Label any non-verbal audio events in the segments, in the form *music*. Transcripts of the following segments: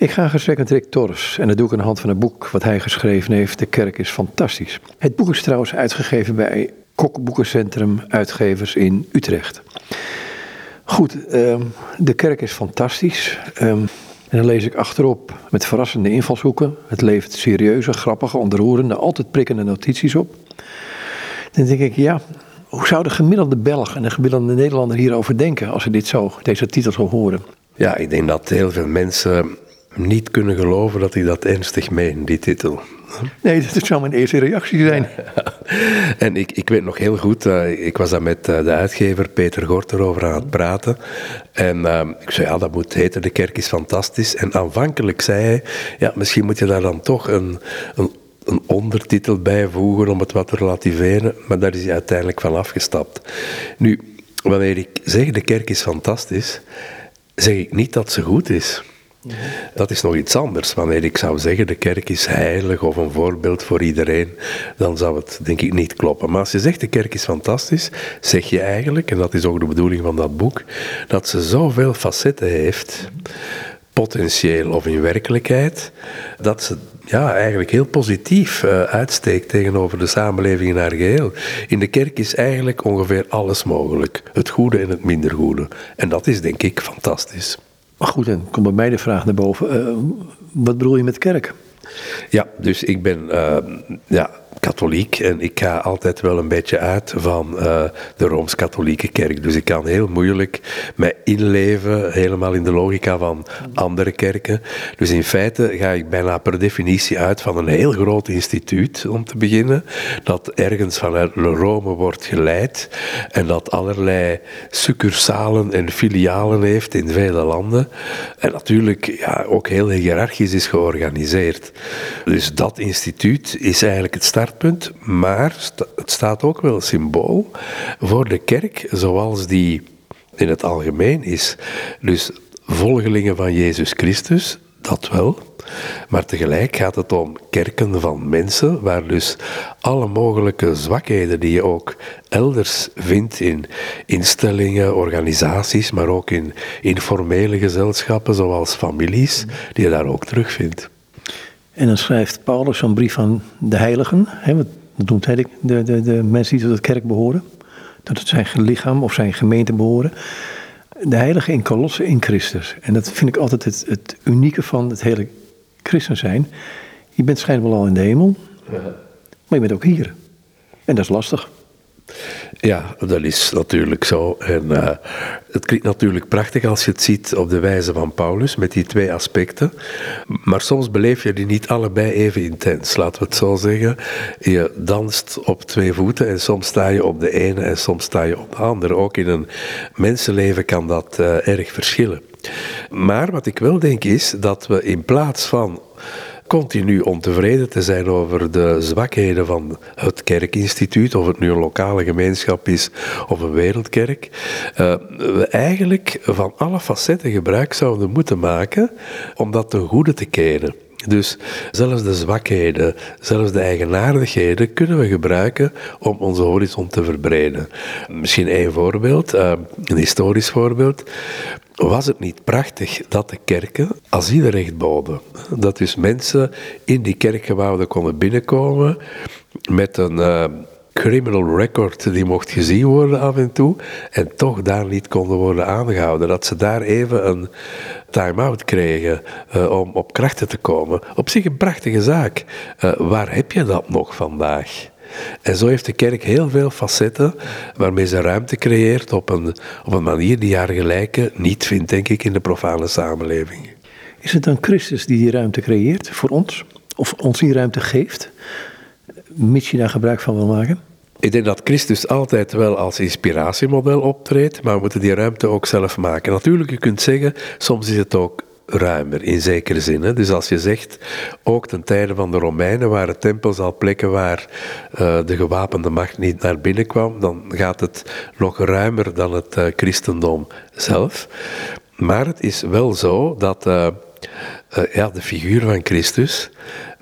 Ik ga in gesprek met Rick Torres en dat doe ik aan de hand van een boek wat hij geschreven heeft. De kerk is fantastisch. Het boek is trouwens uitgegeven bij Kokboekencentrum Uitgevers in Utrecht. Goed, ehm, de kerk is fantastisch. Ehm, en dan lees ik achterop met verrassende invalshoeken. Het levert serieuze, grappige, ontroerende, altijd prikkende notities op. Dan denk ik, ja, hoe zou de gemiddelde Belg en de gemiddelde Nederlander hierover denken als ze dit zo, deze titel zo horen? Ja, ik denk dat heel veel mensen niet kunnen geloven dat hij dat ernstig meent, die titel. Nee, dat zou mijn eerste reactie zijn. *laughs* en ik, ik weet nog heel goed, uh, ik was daar met uh, de uitgever Peter Gort erover aan het praten. En uh, ik zei, ja, dat moet heten, de kerk is fantastisch. En aanvankelijk zei hij, ja, misschien moet je daar dan toch een, een een ondertitel bijvoegen om het wat te relativeren, maar daar is hij uiteindelijk van afgestapt. Nu, wanneer ik zeg de kerk is fantastisch, zeg ik niet dat ze goed is. Dat is nog iets anders. Wanneer ik zou zeggen de kerk is heilig of een voorbeeld voor iedereen, dan zou het denk ik niet kloppen. Maar als je zegt de kerk is fantastisch, zeg je eigenlijk, en dat is ook de bedoeling van dat boek, dat ze zoveel facetten heeft, potentieel of in werkelijkheid, dat ze ja, eigenlijk heel positief uh, uitsteekt tegenover de samenleving in haar geheel. In de kerk is eigenlijk ongeveer alles mogelijk. Het goede en het minder goede. En dat is denk ik fantastisch. Maar goed, dan komt bij mij de vraag naar boven. Uh, wat bedoel je met kerk? Ja, dus ik ben uh, ja, katholiek en ik ga altijd wel een beetje uit van uh, de Rooms-Katholieke kerk. Dus ik kan heel moeilijk mij inleven helemaal in de logica van andere kerken. Dus in feite ga ik bijna per definitie uit van een heel groot instituut, om te beginnen, dat ergens vanuit Rome wordt geleid en dat allerlei succursalen en filialen heeft in vele landen. En natuurlijk ja, ook heel hiërarchisch is georganiseerd. Dus dat instituut is eigenlijk het maar het staat ook wel symbool voor de kerk zoals die in het algemeen is. Dus volgelingen van Jezus Christus, dat wel. Maar tegelijk gaat het om kerken van mensen, waar dus alle mogelijke zwakheden die je ook elders vindt in instellingen, organisaties, maar ook in informele gezelschappen zoals families, die je daar ook terugvindt. En dan schrijft Paulus zo'n brief aan de heiligen. Hè, wat noemt hij de, de, de mensen die tot de kerk behoren. Dat het zijn lichaam of zijn gemeente behoren. De heiligen in Kolossen in Christus. En dat vind ik altijd het, het unieke van het hele christen zijn. Je bent schijnbaar al in de hemel. Maar je bent ook hier. En dat is lastig. Ja, dat is natuurlijk zo. En uh, het klinkt natuurlijk prachtig als je het ziet op de wijze van Paulus, met die twee aspecten. Maar soms beleef je die niet allebei even intens, laten we het zo zeggen. Je danst op twee voeten en soms sta je op de ene en soms sta je op de andere. Ook in een mensenleven kan dat uh, erg verschillen. Maar wat ik wel denk is dat we in plaats van continu ontevreden te zijn over de zwakheden van het kerkinstituut, of het nu een lokale gemeenschap is of een wereldkerk, uh, we eigenlijk van alle facetten gebruik zouden moeten maken om dat ten goede te keren. Dus zelfs de zwakheden, zelfs de eigenaardigheden kunnen we gebruiken om onze horizon te verbreden. Misschien één voorbeeld, uh, een historisch voorbeeld. Was het niet prachtig dat de kerken asielenrecht boden? Dat dus mensen in die kerkgebouwen konden binnenkomen met een uh, criminal record die mocht gezien worden af en toe en toch daar niet konden worden aangehouden. Dat ze daar even een time-out kregen uh, om op krachten te komen. Op zich een prachtige zaak. Uh, waar heb je dat nog vandaag? En zo heeft de kerk heel veel facetten waarmee ze ruimte creëert op een, op een manier die haar gelijke niet vindt, denk ik, in de profane samenleving. Is het dan Christus die die ruimte creëert voor ons? Of ons die ruimte geeft? Mits je daar gebruik van wil maken? Ik denk dat Christus altijd wel als inspiratiemodel optreedt, maar we moeten die ruimte ook zelf maken. Natuurlijk, je kunt zeggen, soms is het ook ruimer in zekere zin. Hè. Dus als je zegt, ook ten tijde van de Romeinen waren tempels al plekken waar uh, de gewapende macht niet naar binnen kwam, dan gaat het nog ruimer dan het uh, christendom zelf. Maar het is wel zo dat uh, ja, de figuur van Christus,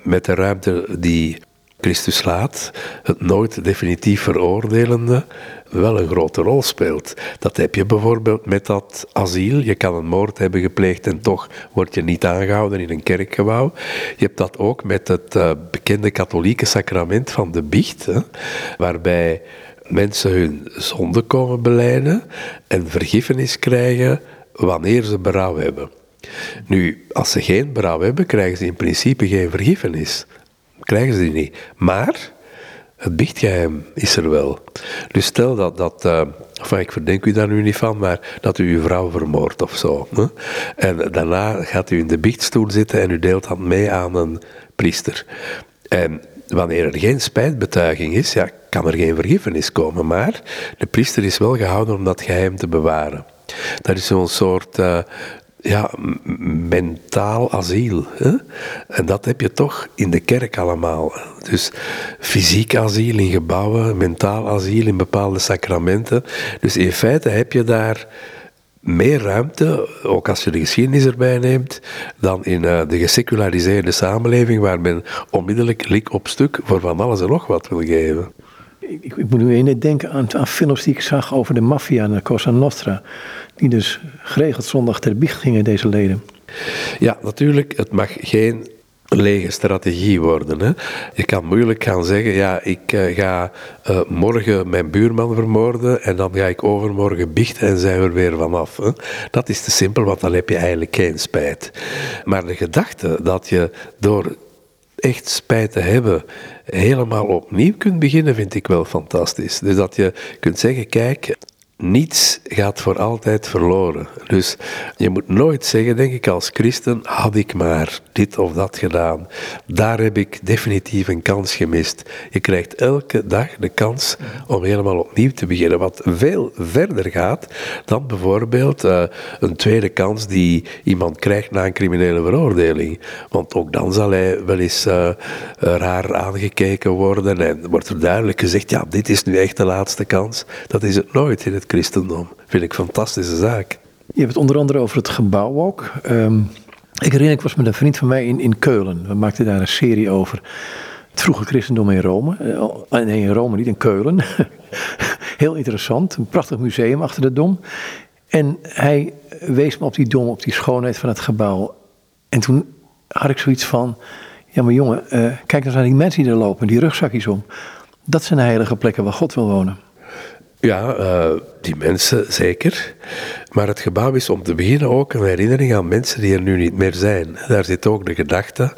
met de ruimte die Christus laat, het nooit definitief veroordelende, wel een grote rol speelt. Dat heb je bijvoorbeeld met dat asiel. Je kan een moord hebben gepleegd en toch word je niet aangehouden in een kerkgebouw. Je hebt dat ook met het uh, bekende katholieke sacrament van de biecht, waarbij mensen hun zonde komen beleiden en vergiffenis krijgen wanneer ze berouw hebben. Nu, als ze geen berouw hebben, krijgen ze in principe geen vergiffenis. Krijgen ze die niet. Maar het biechtgeheim is er wel. Dus stel dat, dat uh, enfin, ik verdenk u daar nu niet van, maar dat u uw vrouw vermoordt of zo. Hè? En daarna gaat u in de biechtstoel zitten en u deelt dat mee aan een priester. En wanneer er geen spijtbetuiging is, ja, kan er geen vergiffenis komen. Maar de priester is wel gehouden om dat geheim te bewaren. Dat is zo'n soort uh, ja, mentaal asiel. Hè? En dat heb je toch in de kerk allemaal. Dus fysiek asiel in gebouwen, mentaal asiel in bepaalde sacramenten. Dus in feite heb je daar meer ruimte, ook als je de geschiedenis erbij neemt, dan in uh, de geseculariseerde samenleving waar men onmiddellijk lik op stuk voor van alles en nog wat wil geven. Ik, ik moet nu ineens denken aan, aan, films die ik zag over de maffia en de Cosa Nostra. Die dus geregeld zondag ter biecht gingen, deze leden. Ja, natuurlijk, het mag geen lege strategie worden. Hè. Je kan moeilijk gaan zeggen, ja, ik uh, ga uh, morgen mijn buurman vermoorden en dan ga ik overmorgen biechten en zijn we er weer vanaf. Dat is te simpel, want dan heb je eigenlijk geen spijt. Maar de gedachte dat je door echt spijt te hebben helemaal opnieuw kunt beginnen, vind ik wel fantastisch. Dus dat je kunt zeggen, kijk, niets gaat voor altijd verloren. Dus je moet nooit zeggen, denk ik, als christen, had ik maar dit of dat gedaan. Daar heb ik definitief een kans gemist. Je krijgt elke dag de kans om helemaal opnieuw te beginnen, wat veel verder gaat dan bijvoorbeeld uh, een tweede kans die iemand krijgt na een criminele veroordeling. Want ook dan zal hij wel eens uh, raar aangekeken worden en wordt er duidelijk gezegd, ja, dit is nu echt de laatste kans. Dat is het nooit in het christendom. Vind ik een fantastische zaak. Je hebt het onder andere over het gebouw ook. Um, ik herinner, ik was met een vriend van mij in, in Keulen. We maakten daar een serie over. Het vroege christendom in Rome. Uh, nee, in Rome niet, in Keulen. *laughs* Heel interessant. Een prachtig museum achter de dom. En hij wees me op die dom, op die schoonheid van het gebouw. En toen had ik zoiets van... Ja, maar jongen, uh, kijk eens naar die mensen die er lopen, die rugzakjes om. Dat zijn de heilige plekken waar God wil wonen. Ja, uh, die mensen zeker. Maar het gebouw is om te beginnen ook een herinnering aan mensen die er nu niet meer zijn. Daar zit ook de gedachte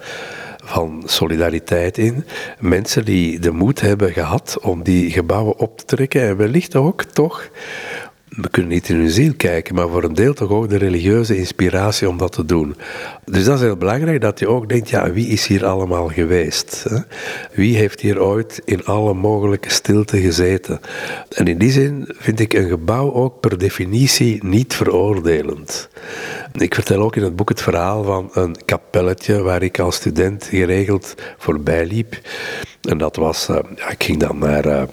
van solidariteit in. Mensen die de moed hebben gehad om die gebouwen op te trekken en wellicht ook toch we kunnen niet in hun ziel kijken, maar voor een deel toch ook de religieuze inspiratie om dat te doen. Dus dat is heel belangrijk dat je ook denkt, ja, wie is hier allemaal geweest? Hè? Wie heeft hier ooit in alle mogelijke stilte gezeten? En in die zin vind ik een gebouw ook per definitie niet veroordelend. Ik vertel ook in het boek het verhaal van een kapelletje waar ik als student geregeld voorbij liep. En dat was, uh, ja, ik ging dan naar...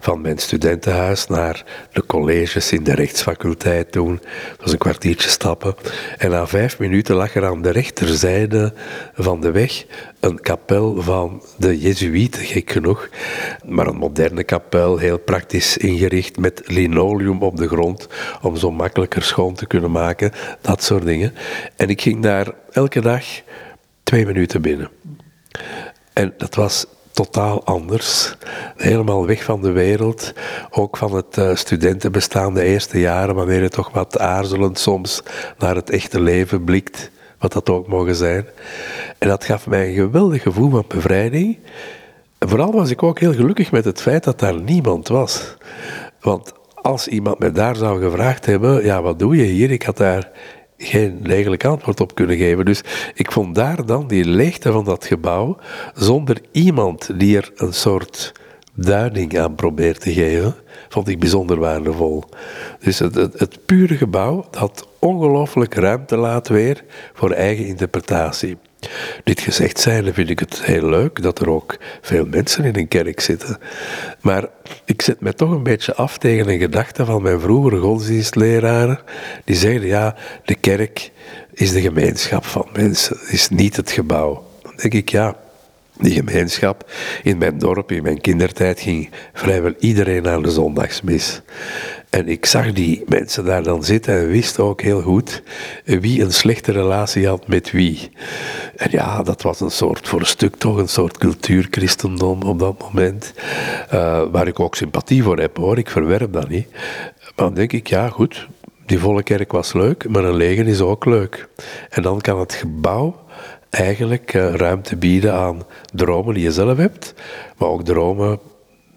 Van mijn studentenhuis naar de colleges in de rechtsfaculteit toen. Dat was een kwartiertje stappen. En na vijf minuten lag er aan de rechterzijde van de weg een kapel van de Jezuïeten, gek genoeg. Maar een moderne kapel, heel praktisch ingericht met linoleum op de grond, om zo makkelijker schoon te kunnen maken, dat soort dingen. En ik ging daar elke dag twee minuten binnen. En dat was totaal anders. Helemaal weg van de wereld. Ook van het uh, studentenbestaan de eerste jaren, wanneer je toch wat aarzelend soms naar het echte leven blikt. Wat dat ook mogen zijn. En dat gaf mij een geweldig gevoel van bevrijding. En vooral was ik ook heel gelukkig met het feit dat daar niemand was. Want als iemand me daar zou gevraagd hebben, ja, wat doe je hier? Ik had daar geen degelijk antwoord op kunnen geven. Dus ik vond daar dan die leegte van dat gebouw, zonder iemand die er een soort duiding aan probeert te geven, vond ik bijzonder waardevol. Dus het, het, het pure gebouw dat ongelooflijk ruimte laat weer voor eigen interpretatie. Dit gezegd zijnde vind ik het heel leuk dat er ook veel mensen in een kerk zitten. Maar ik zet me toch een beetje af tegen een gedachte van mijn vroegere godsdienstleraren. Die zeiden, ja, de kerk is de gemeenschap van mensen, is niet het gebouw. Dan denk ik, ja, die gemeenschap in mijn dorp, in mijn kindertijd, ging vrijwel iedereen naar de zondagsmis. En ik zag die mensen daar dan zitten en wist ook heel goed wie een slechte relatie had met wie. En ja, dat was een soort, voor een stuk toch, een soort cultuurchristendom op dat moment. Uh, waar ik ook sympathie voor heb hoor, ik verwerp dat niet. Maar dan denk ik, ja goed, die volle kerk was leuk, maar een leger is ook leuk. En dan kan het gebouw eigenlijk uh, ruimte bieden aan dromen die je zelf hebt, maar ook dromen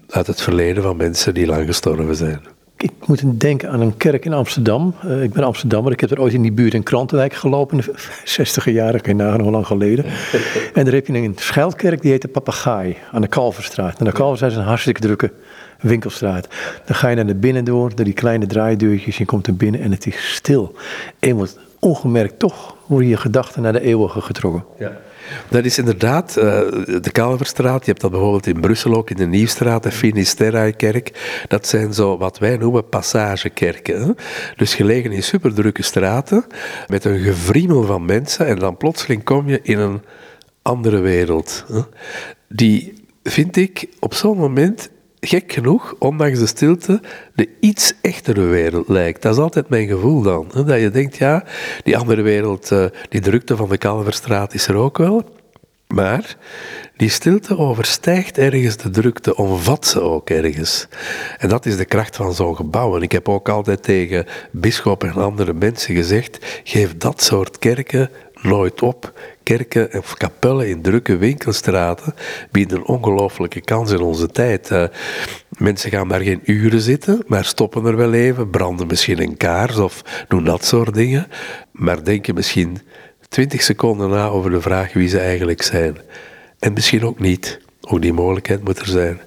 uit het verleden van mensen die lang gestorven zijn. Ik moet denken aan een kerk in Amsterdam. Uh, ik ben Amsterdammer. Ik heb er ooit in die buurt in Krantenwijk gelopen. *laughs* 60 jaren, geen nagaan hoe lang geleden. *laughs* en daar heb je een schuilkerk, die heet de Papegaai. Aan de Kalverstraat. En de Kalverstraat is een hartstikke drukke winkelstraat. Dan ga je naar de binnen door, door die kleine draaideurtjes. Je komt er binnen en het is stil. En je ongemerkt toch worden je gedachten naar de eeuwige getrokken. Ja. Dat is inderdaad uh, de Kalverstraat. Je hebt dat bijvoorbeeld in Brussel ook in de Nieuwstraat, de Finisterre-kerk. Dat zijn zo wat wij noemen passagekerken. Dus gelegen in superdrukke straten met een gevriemel van mensen en dan plotseling kom je in een andere wereld. Hè? Die vind ik op zo'n moment gek genoeg, ondanks de stilte, de iets echtere wereld lijkt. Dat is altijd mijn gevoel dan. Hè? Dat je denkt, ja, die andere wereld, uh, die drukte van de Kalverstraat is er ook wel. Maar die stilte overstijgt ergens de drukte, omvat ze ook ergens. En dat is de kracht van zo'n gebouw. En ik heb ook altijd tegen bisschoppen en andere mensen gezegd: geef dat soort kerken nooit op. Kerken of kapellen in drukke winkelstraten bieden een ongelooflijke kans in onze tijd. Uh, mensen gaan daar geen uren zitten, maar stoppen er wel even, branden misschien een kaars of doen dat soort dingen. Maar denken misschien twintig seconden na over de vraag wie ze eigenlijk zijn. En misschien ook niet. Ook die mogelijkheid moet er zijn.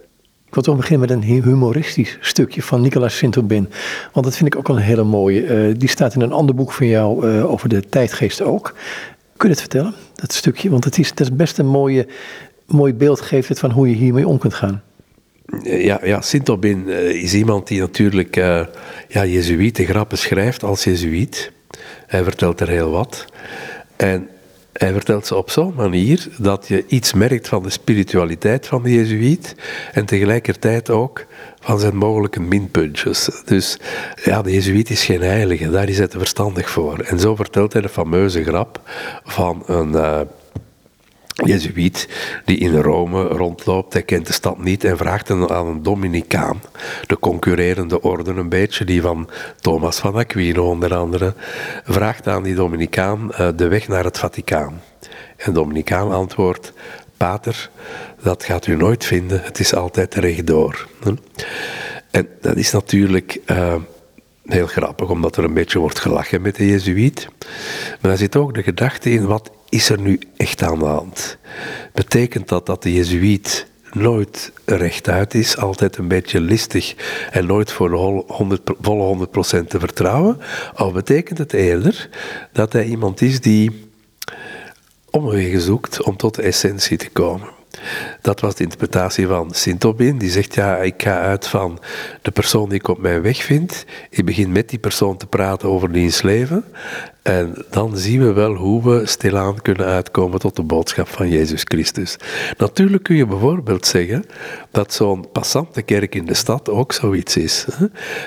Ik wil toch beginnen met een humoristisch stukje van Nicolas Sint-Aubin. Want dat vind ik ook een hele mooie. Uh, die staat in een ander boek van jou uh, over de tijdgeest ook. Kun je het vertellen, dat stukje? Want het is, best een mooie, mooi beeld geeft het van hoe je hiermee om kunt gaan. Ja, ja Sint-Aubin uh, is iemand die natuurlijk ja, Jezuïte grappen schrijft als Jezuïet. Hij vertelt er heel wat. En hij vertelt ze op zo'n manier dat je iets merkt van de spiritualiteit van de Jezuïet en tegelijkertijd ook van zijn mogelijke minpuntjes. Dus ja, de Jezuïet is geen heilige, daar is hij te verstandig voor. En zo vertelt hij de fameuze grap van een uh, Jezuïet die in Rome rondloopt. Hij kent de stad niet en vraagt aan een Dominicaan, de concurrerende orde een beetje, die van Thomas van Aquino onder andere, vraagt aan die Dominicaan uh, de weg naar het Vaticaan. En Dominicaan antwoordt, Pater, dat gaat u nooit vinden, het is altijd rechtdoor. En dat is natuurlijk uh, heel grappig, omdat er een beetje wordt gelachen met de Jezuïet. Maar er zit ook de gedachte in, wat is er nu echt aan de hand? Betekent dat dat de Jezuïet nooit rechtuit is, altijd een beetje listig en nooit voor de 100, volle 100% te vertrouwen? Of betekent het eerder dat hij iemand is die omwegen zoekt om tot de essentie te komen? Dat was de interpretatie van Sint-Aubin. Die zegt, ja, ik ga uit van de persoon die ik op mijn weg vind. Ik begin met die persoon te praten over diens leven. En dan zien we wel hoe we stilaan kunnen uitkomen tot de boodschap van Jezus Christus. Natuurlijk kun je bijvoorbeeld zeggen dat zo'n passante kerk in de stad ook zoiets is.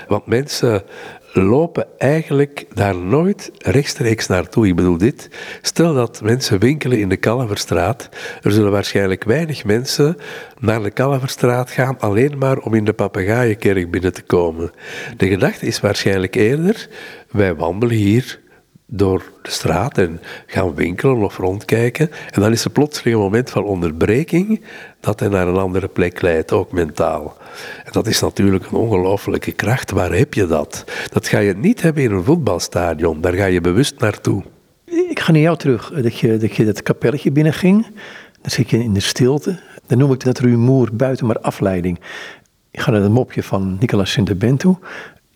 Want mensen lopen eigenlijk daar nooit rechtstreeks naartoe. Ik bedoel dit, stel dat mensen winkelen in de Kalverstraat, er zullen waarschijnlijk weinig mensen naar de Kalverstraat gaan alleen maar om in de papegaaienkerk binnen te komen. De gedachte is waarschijnlijk eerder, wij wandelen hier door de straat en gaan winkelen of rondkijken. En dan is er plotseling een moment van onderbreking dat hij naar een andere plek leidt, ook mentaal. En dat is natuurlijk een ongelooflijke kracht. Waar heb je dat? Dat ga je niet hebben in een voetbalstadion, daar ga je bewust naartoe. Ik ga naar jou terug, dat je dat, je dat kapelletje binnenging. Dan zit je in de stilte. Dan noem ik dat rumoer buiten, maar afleiding. Ik ga naar het mopje van Nicolas Sint-Bent toe.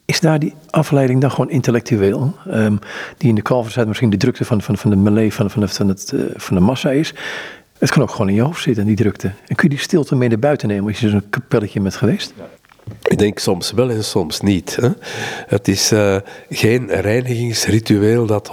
Is daar die afleiding dan gewoon intellectueel? Um, die in de kalverstijd misschien de drukte van, van, van de melee van, van, van, het, uh, van de massa is. Het kan ook gewoon in je hoofd zitten, die drukte. En kun je die stilte mee naar buiten nemen als je zo'n kapelletje bent geweest? Ik denk soms wel en soms niet. Hè. Het is uh, geen reinigingsritueel dat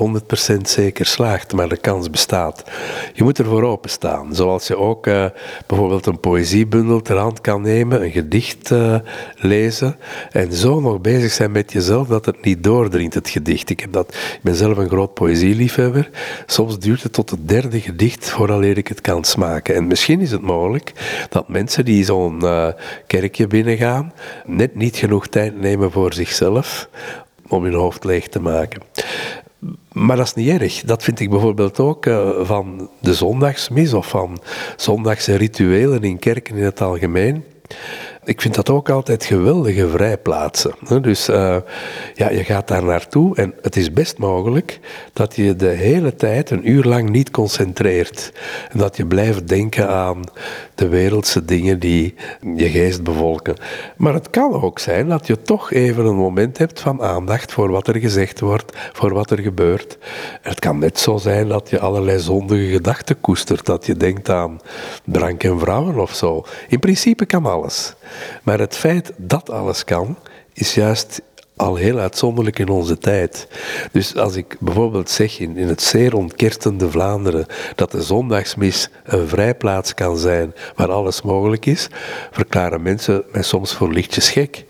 100% zeker slaagt, maar de kans bestaat. Je moet ervoor openstaan. Zoals je ook uh, bijvoorbeeld een poëziebundel ter hand kan nemen, een gedicht uh, lezen en zo nog bezig zijn met jezelf dat het niet doordringt, het gedicht. Ik, heb dat, ik ben zelf een groot poëzieliefhebber. Soms duurt het tot het derde gedicht vooraleer ik het kan smaken. En misschien is het mogelijk dat mensen die zo'n kerkje binnengaan, net niet genoeg tijd nemen voor zichzelf om hun hoofd leeg te maken. Maar dat is niet erg. Dat vind ik bijvoorbeeld ook uh, van de zondagsmis of van zondagse rituelen in kerken in het algemeen. Ik vind dat ook altijd geweldige vrijplaatsen. Dus uh, ja, je gaat daar naartoe en het is best mogelijk dat je de hele tijd een uur lang niet concentreert. En dat je blijft denken aan de wereldse dingen die je geest bevolken. Maar het kan ook zijn dat je toch even een moment hebt van aandacht voor wat er gezegd wordt, voor wat er gebeurt. het kan net zo zijn dat je allerlei zondige gedachten koestert, dat je denkt aan drank en vrouwen of zo. In principe kan alles. Maar het feit dat alles kan, is juist al heel uitzonderlijk in onze tijd. Dus als ik bijvoorbeeld zeg in, in het zeer ontkerstende Vlaanderen dat de zondagsmis een vrijplaats kan zijn waar alles mogelijk is, verklaren mensen mij soms voor lichtjes gek.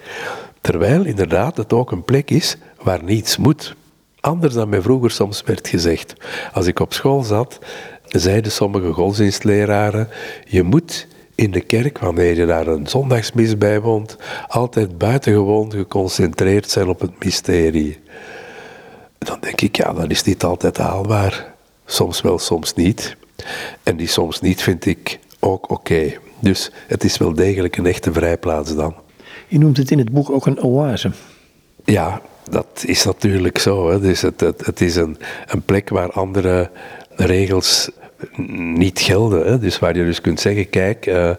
Terwijl inderdaad het ook een plek is waar niets moet. Anders dan mij vroeger soms werd gezegd. Als ik op school zat, zeiden sommige godsdienstleraren: je moet in de kerk, wanneer je daar een zondagsmis bijwoont, altijd buitengewoon geconcentreerd zijn op het mysterie. Dan denk ik, ja, dat is niet altijd haalbaar. Soms wel, soms niet. En die soms niet vind ik ook oké. Dus het is wel degelijk een echte vrijplaats dan. Je noemt het in het boek ook een oase. Ja, dat is natuurlijk zo. Hè. Dus het, het, het is een, een plek waar andere regels niet gelden. Hè? Dus waar je dus kunt zeggen, kijk, uh,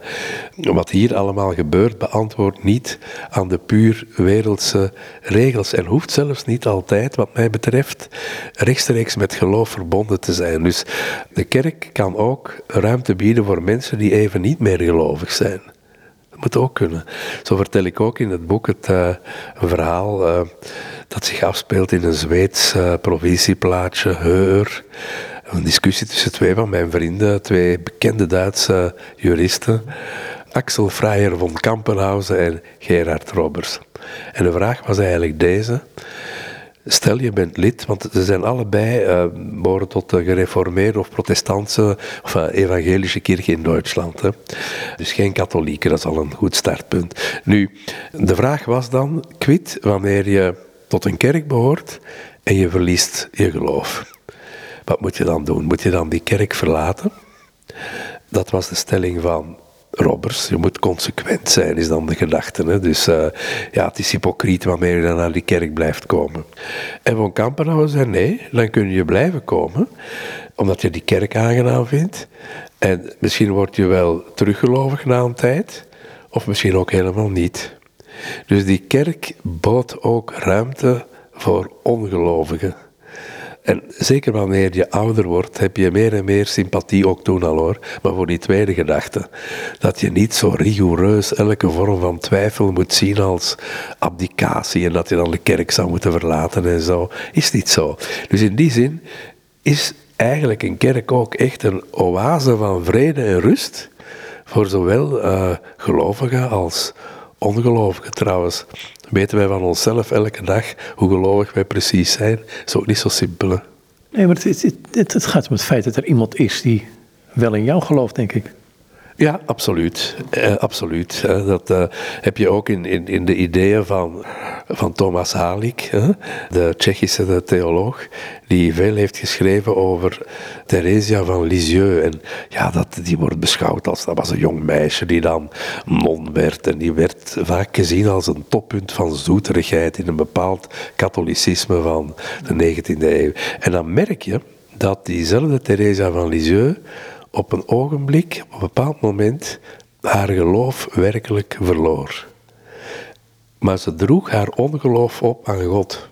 wat hier allemaal gebeurt, beantwoordt niet aan de puur wereldse regels. En hoeft zelfs niet altijd, wat mij betreft, rechtstreeks met geloof verbonden te zijn. Dus de kerk kan ook ruimte bieden voor mensen die even niet meer gelovig zijn. Dat moet ook kunnen. Zo vertel ik ook in het boek het, een verhaal uh, dat zich afspeelt in een Zweeds provincieplaatje, Heur een discussie tussen twee van mijn vrienden, twee bekende Duitse juristen, Axel Freier von Kampenhausen en Gerard Robbers. En de vraag was eigenlijk deze. Stel je bent lid, want ze zijn allebei uh, behoren tot de gereformeerde of protestantse of uh, evangelische kerk in Duitsland. Hè. Dus geen katholieken, dat is al een goed startpunt. Nu, de vraag was dan, quid wanneer je tot een kerk behoort en je verliest je geloof. Wat moet je dan doen? Moet je dan die kerk verlaten? Dat was de stelling van Robbers. Je moet consequent zijn, is dan de gedachte. Hè? Dus uh, ja, het is hypocriet wanneer je dan naar die kerk blijft komen. En Van Kampenhausen zei nee, dan kun je blijven komen, omdat je die kerk aangenaam vindt. En misschien word je wel teruggelovig na een tijd, of misschien ook helemaal niet. Dus die kerk bood ook ruimte voor ongelovigen. En zeker wanneer je ouder wordt, heb je meer en meer sympathie, ook toen al hoor, maar voor die tweede gedachte. Dat je niet zo rigoureus elke vorm van twijfel moet zien als abdicatie en dat je dan de kerk zou moeten verlaten en zo. Is niet zo. Dus in die zin is eigenlijk een kerk ook echt een oase van vrede en rust voor zowel uh, gelovigen als ongelovigen trouwens weten wij van onszelf elke dag hoe gelovig wij precies zijn. Dat is ook niet zo simpel. Nee, maar het, het, het, gaat om het feit dat er iemand is die wel in jou gelooft, denk ik. Ja, absoluut. Eh, absoluut. dat uh, heb je ook in, in, in de ideeën van, van Thomas Halik, de Tsjechische theoloog, die veel heeft geschreven over Theresia van Lisieux. En ja, dat, die wordt beschouwd als, dat was een jong meisje die dan non werd. En die werd vaak gezien als een toppunt van zoeterigheid in een bepaald katholicisme van de 19e eeuw. En dan merk je dat diezelfde Theresia van Lisieux op een ogenblik, op een bepaald moment, haar geloof werkelijk verloor. Maar ze droeg haar ongeloof op aan God.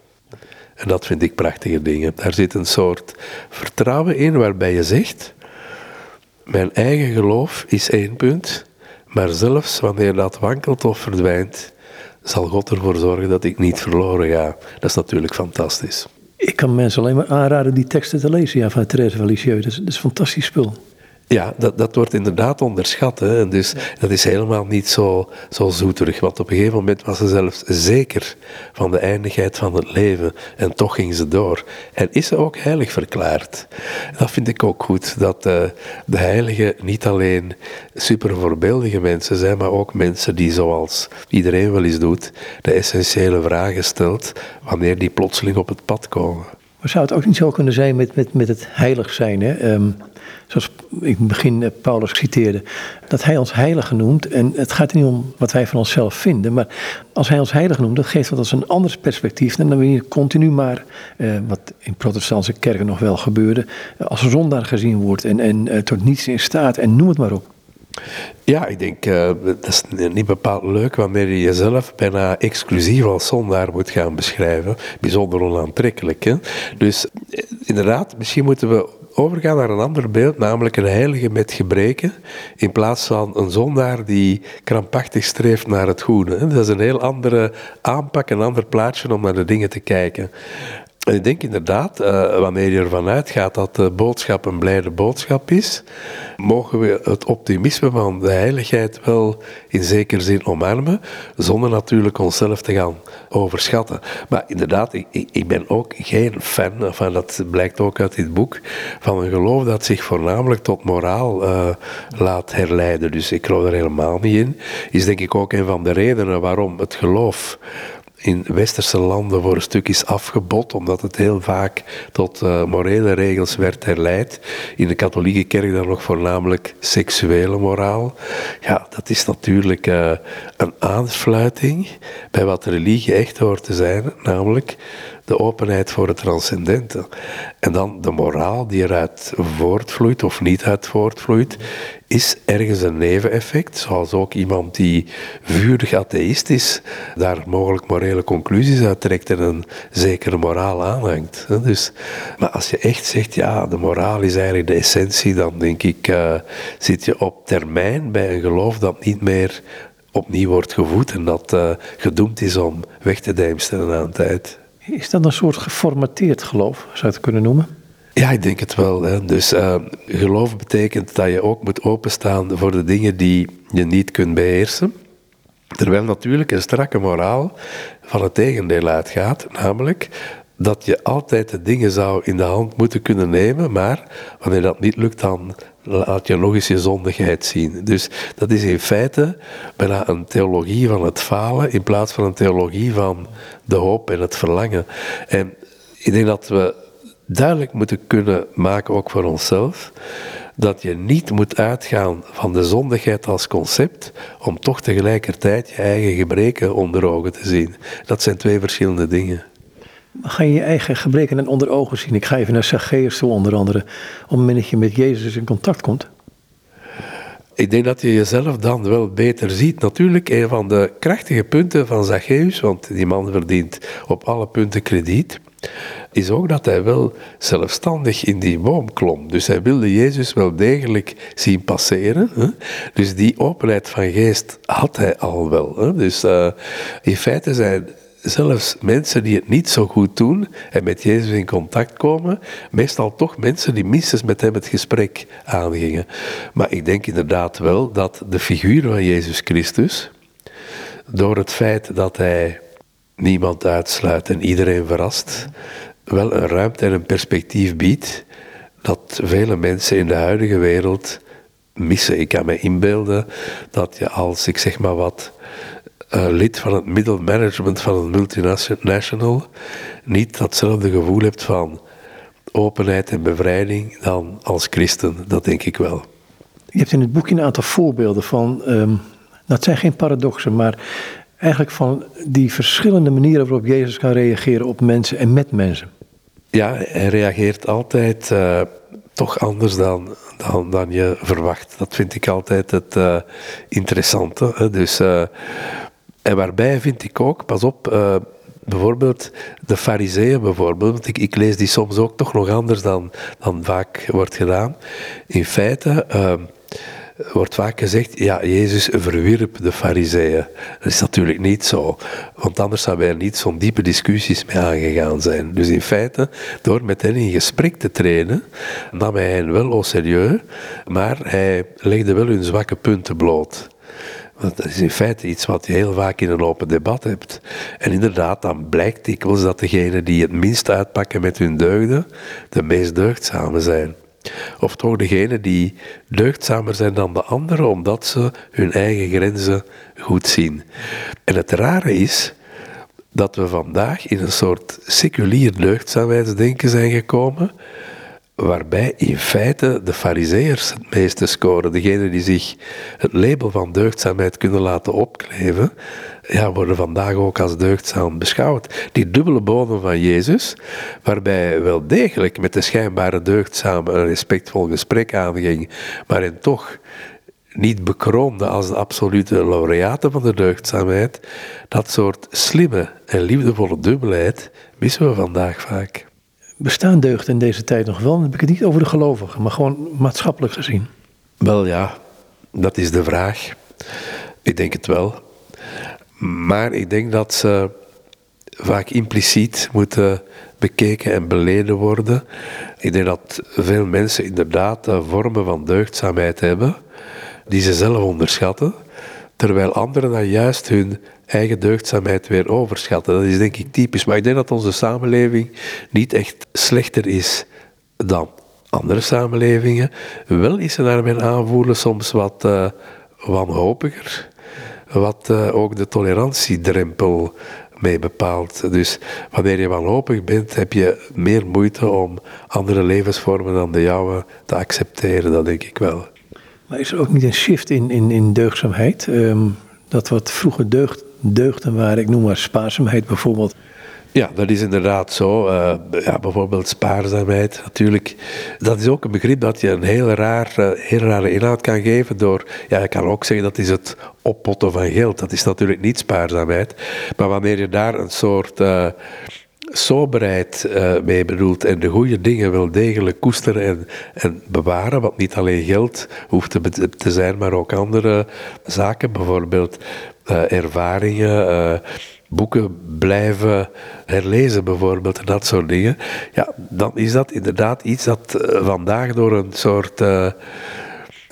En dat vind ik prachtige dingen. Daar zit een soort vertrouwen in waarbij je zegt: Mijn eigen geloof is één punt, maar zelfs wanneer dat wankelt of verdwijnt, zal God ervoor zorgen dat ik niet verloren ga. Dat is natuurlijk fantastisch. Ik kan mensen alleen maar aanraden die teksten te lezen ja, van Therese van. Dat dat is fantastisch spul. Ja, dat, dat wordt inderdaad onderschat. Hè. En dus dat is helemaal niet zo, zo zoeterig. Want op een gegeven moment was ze zelfs zeker van de eindigheid van het leven. En toch ging ze door. En is ze ook heilig verklaard. Dat vind ik ook goed. Dat uh, de heiligen niet alleen super voorbeeldige mensen zijn, maar ook mensen die, zoals iedereen wel eens doet, de essentiële vragen stelt wanneer die plotseling op het pad komen. Maar zou het ook niet zo kunnen zijn met, met, met het heilig zijn? Hè? Um, zoals ik begin eh, Paulus citeerde, dat hij ons heilige noemt. En het gaat niet om wat wij van onszelf vinden, maar als hij ons heilige noemt, dat geeft dat als een ander perspectief. En dan wil je continu maar, eh, wat in protestantse kerken nog wel gebeurde, als zondaar gezien wordt en, en uh, tot niets in staat en noem het maar op. Ja, ik denk uh, dat is niet bepaald leuk wanneer je jezelf bijna exclusief als zondaar moet gaan beschrijven. Bijzonder onaantrekkelijk. Hè? Dus inderdaad, misschien moeten we overgaan naar een ander beeld, namelijk een heilige met gebreken, in plaats van een zondaar die krampachtig streeft naar het goede. Dat is een heel andere aanpak, een ander plaatje om naar de dingen te kijken. En ik denk inderdaad, uh, wanneer je ervan uitgaat dat de boodschap een blijde boodschap is, mogen we het optimisme van de heiligheid wel in zekere zin omarmen, zonder natuurlijk onszelf te gaan overschatten. Maar inderdaad, ik, ik ben ook geen fan, van, dat blijkt ook uit dit boek, van een geloof dat zich voornamelijk tot moraal uh, laat herleiden. Dus ik geloof er helemaal niet in. Is denk ik ook een van de redenen waarom het geloof in westerse landen voor een stuk is afgebot, omdat het heel vaak tot uh, morele regels werd herleid. In de katholieke kerk dan nog voornamelijk seksuele moraal. Ja, dat is natuurlijk uh, een aansluiting bij wat religie echt hoort te zijn, namelijk de openheid voor het transcendente. En dan de moraal die eruit voortvloeit of niet uit voortvloeit, is ergens een neveneffect, zoals ook iemand die vurig atheïst is, daar mogelijk morele conclusies uit trekt en een zekere moraal aanhangt. Dus, maar als je echt zegt, ja, de moraal is eigenlijk de essentie, dan denk ik, uh, zit je op termijn bij een geloof dat niet meer opnieuw wordt gevoed en dat uh, gedoemd is om weg te dijmsteren na een tijd. Is dat een soort geformateerd geloof, zou je het kunnen noemen? Ja, ik denk het wel. Hè. Dus uh, geloof betekent dat je ook moet openstaan voor de dingen die je niet kunt beheersen. Terwijl natuurlijk een strakke moraal van het tegendeel uitgaat, namelijk dat je altijd de dingen zou in de hand moeten kunnen nemen, maar wanneer dat niet lukt, dan laat je je zondigheid zien. Dus dat is in feite bijna een theologie van het falen in plaats van een theologie van de hoop en het verlangen. En ik denk dat we duidelijk moeten kunnen maken, ook voor onszelf, dat je niet moet uitgaan van de zondigheid als concept, om toch tegelijkertijd je eigen gebreken onder ogen te zien. Dat zijn twee verschillende dingen. Ga je je eigen gebreken en onder ogen zien? Ik ga even naar Zacchaeus onder andere, op het moment dat je met Jezus in contact komt. Ik denk dat je jezelf dan wel beter ziet. Natuurlijk, een van de krachtige punten van Zacchaeus, want die man verdient op alle punten krediet, is ook dat hij wel zelfstandig in die boom klom. Dus hij wilde Jezus wel degelijk zien passeren. Hè? Dus die openheid van geest had hij al wel. Hè? Dus uh, in feite zijn zelfs mensen die het niet zo goed doen en met Jezus in contact komen, meestal toch mensen die minstens met hem het gesprek aangingen. Maar ik denk inderdaad wel dat de figuur van Jezus Christus, door het feit dat hij niemand uitsluit en iedereen verrast, wel een ruimte en een perspectief biedt dat vele mensen in de huidige wereld missen. Ik kan me inbeelden dat je als, ik zeg maar wat, uh, lid van het middelmanagement van een multinational niet datzelfde gevoel hebt van openheid en bevrijding dan als christen. Dat denk ik wel. Je hebt in het boekje een aantal voorbeelden van, um, dat zijn geen paradoxen, maar eigenlijk van die verschillende manieren waarop Jezus kan reageren op mensen en met mensen. Ja, hij reageert altijd uh, toch anders dan, dan, dan je verwacht. Dat vind ik altijd het uh, interessante. Hè? Dus uh, en waarbij vind ik ook, pas op, uh, bijvoorbeeld de fariseeën bijvoorbeeld, ik, ik, lees die soms ook toch nog anders dan, dan vaak wordt gedaan. In feite, uh, wordt vaak gezegd, ja, Jezus verwierp de fariseeën. Dat is natuurlijk niet zo, want anders zouden wij er niet zo'n diepe discussies mee aangegaan zijn. Dus in feite, door met hen in gesprek te treden, nam hij hen wel au sérieux, maar hij legde wel hun zwakke punten bloot. Dat is in feite iets wat je heel vaak in een open debat hebt. En inderdaad, dan blijkt dikwijls dat degenen die het minst uitpakken met hun deugden, de meest deugdzame zijn. Of toch degenen die deugdzamer zijn dan de anderen, omdat ze hun eigen grenzen goed zien. En het rare is dat we vandaag in een soort seculier deugdzaamheidsdenken zijn gekomen, waarbij in feite de fariseërs het meeste scoren. Degenen die zich het label van deugdzaamheid kunnen laten opkleven, ja, worden vandaag ook als deugdzaam beschouwd. Die dubbele bodem van Jezus, waarbij wel degelijk met de schijnbare deugdzaam een respectvol gesprek aanging, maar en toch niet bekroonde als de absolute laureaten van de deugdzaamheid, dat soort slimme en liefdevolle dubbelheid missen we vandaag vaak. Bestaan deugden in deze tijd nog wel? Dan heb ik het niet over de gelovigen, maar gewoon maatschappelijk gezien. Wel ja, dat is de vraag. Ik denk het wel. Maar ik denk dat ze vaak impliciet moeten bekeken en beleden worden. Ik denk dat veel mensen inderdaad vormen van deugdzaamheid hebben die ze zelf onderschatten, terwijl anderen dan juist hun eigen deugdzaamheid weer overschatten. Dat is denk ik typisch. Maar ik denk dat onze samenleving niet echt slechter is dan andere samenlevingen. Wel is ze naar mijn aanvoelen soms wat uh, wanhopiger. Wat uh, ook de tolerantiedrempel mee bepaalt. Dus wanneer je wanhopig bent, heb je meer moeite om andere levensvormen dan de jouwe te accepteren. Dat denk ik wel. Maar is er ook niet een shift in, in, in deugdzaamheid? Um, dat wat vroeger deugd, deugden waren, ik noem maar spaarzaamheid bijvoorbeeld. Ja, dat is inderdaad zo. Uh, ja, bijvoorbeeld spaarzaamheid, natuurlijk. Dat is ook een begrip dat je een heel, raar, uh, heel rare inhoud kan geven door... Ja, je kan ook zeggen dat is het oppotten van geld. Dat is natuurlijk niet spaarzaamheid. Maar wanneer je daar een soort... Uh, soberheid uh, mee bedoelt en de goede dingen wel degelijk koesteren en, en bewaren, wat niet alleen geld hoeft te, zijn, maar ook andere zaken, bijvoorbeeld uh, ervaringen, uh, boeken blijven herlezen bijvoorbeeld en dat soort dingen, ja, dan is dat inderdaad iets dat vandaag door een soort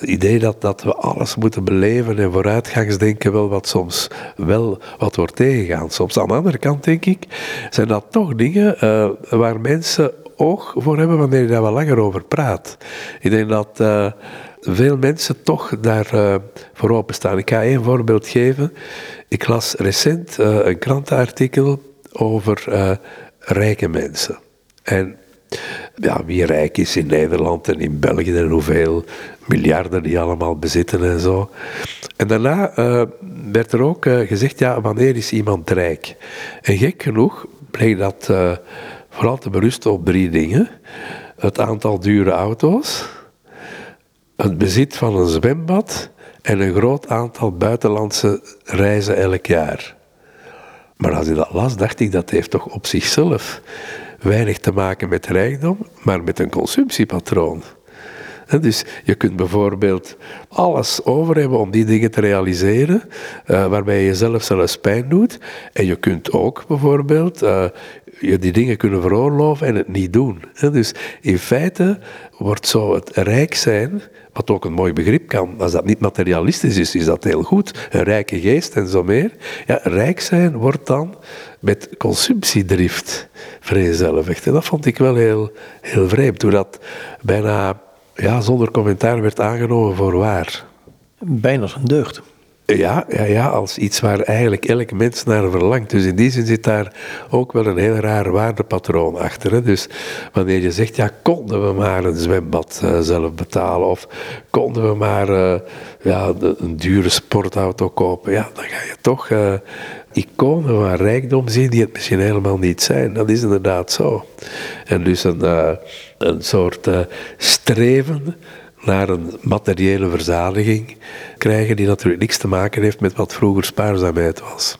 het idee dat, dat we alles moeten beleven en vooruitgangsdenken wel wat soms wel wat wordt tegengaan. Soms aan de andere kant denk ik, zijn dat toch dingen uh, waar mensen oog voor hebben wanneer je daar wat langer over praat. Ik denk dat uh, veel mensen toch daar uh, voor openstaan. Ik ga één voorbeeld geven. Ik las recent een krantenartikel over rijke mensen. En ja, wie rijk is in Nederland en in België en hoeveel miljarden die allemaal bezitten en zo. En daarna uh, werd er ook uh, gezegd, ja, wanneer is iemand rijk? En gek genoeg bleek dat uh, vooral te berusten op drie dingen. Het aantal dure auto's, het bezit van een zwembad en een groot aantal buitenlandse reizen elk jaar. Maar als ik dat las, dacht ik dat heeft toch op zichzelf weinig te maken met rijkdom, maar met een consumptiepatroon. Dus je kunt bijvoorbeeld alles over hebben om die dingen te realiseren, uh, waarbij je jezelf zelfs pijn doet. En je kunt ook bijvoorbeeld uh, je die dingen kunnen veroorloven en het niet doen. Dus in feite wordt zo het rijk zijn, wat ook een mooi begrip kan, als dat niet materialistisch is, is dat heel goed. Een rijke geest en zo meer. Ja, rijk zijn wordt dan met consumptiedrift vereenzelvigd. En dat vond ik wel heel, heel vreemd, hoe dat bijna ja, zonder commentaar werd aangenomen voor waar. Bijna een deugd. Ja, ja, ja, als iets waar eigenlijk elk mens naar verlangt. Dus in die zin zit daar ook wel een heel raar waardepatroon achter. Hè? Dus wanneer je zegt, ja, konden we maar een zwembad uh, zelf betalen, of konden we maar uh, ja, een dure sportauto kopen, ja, dan ga je toch uh, iconen van rijkdom zien die het misschien helemaal niet zijn. Dat is inderdaad zo. En dus een, een soort streven naar een materiële verzadiging krijgen die natuurlijk niks te maken heeft met wat vroeger spaarzaamheid was.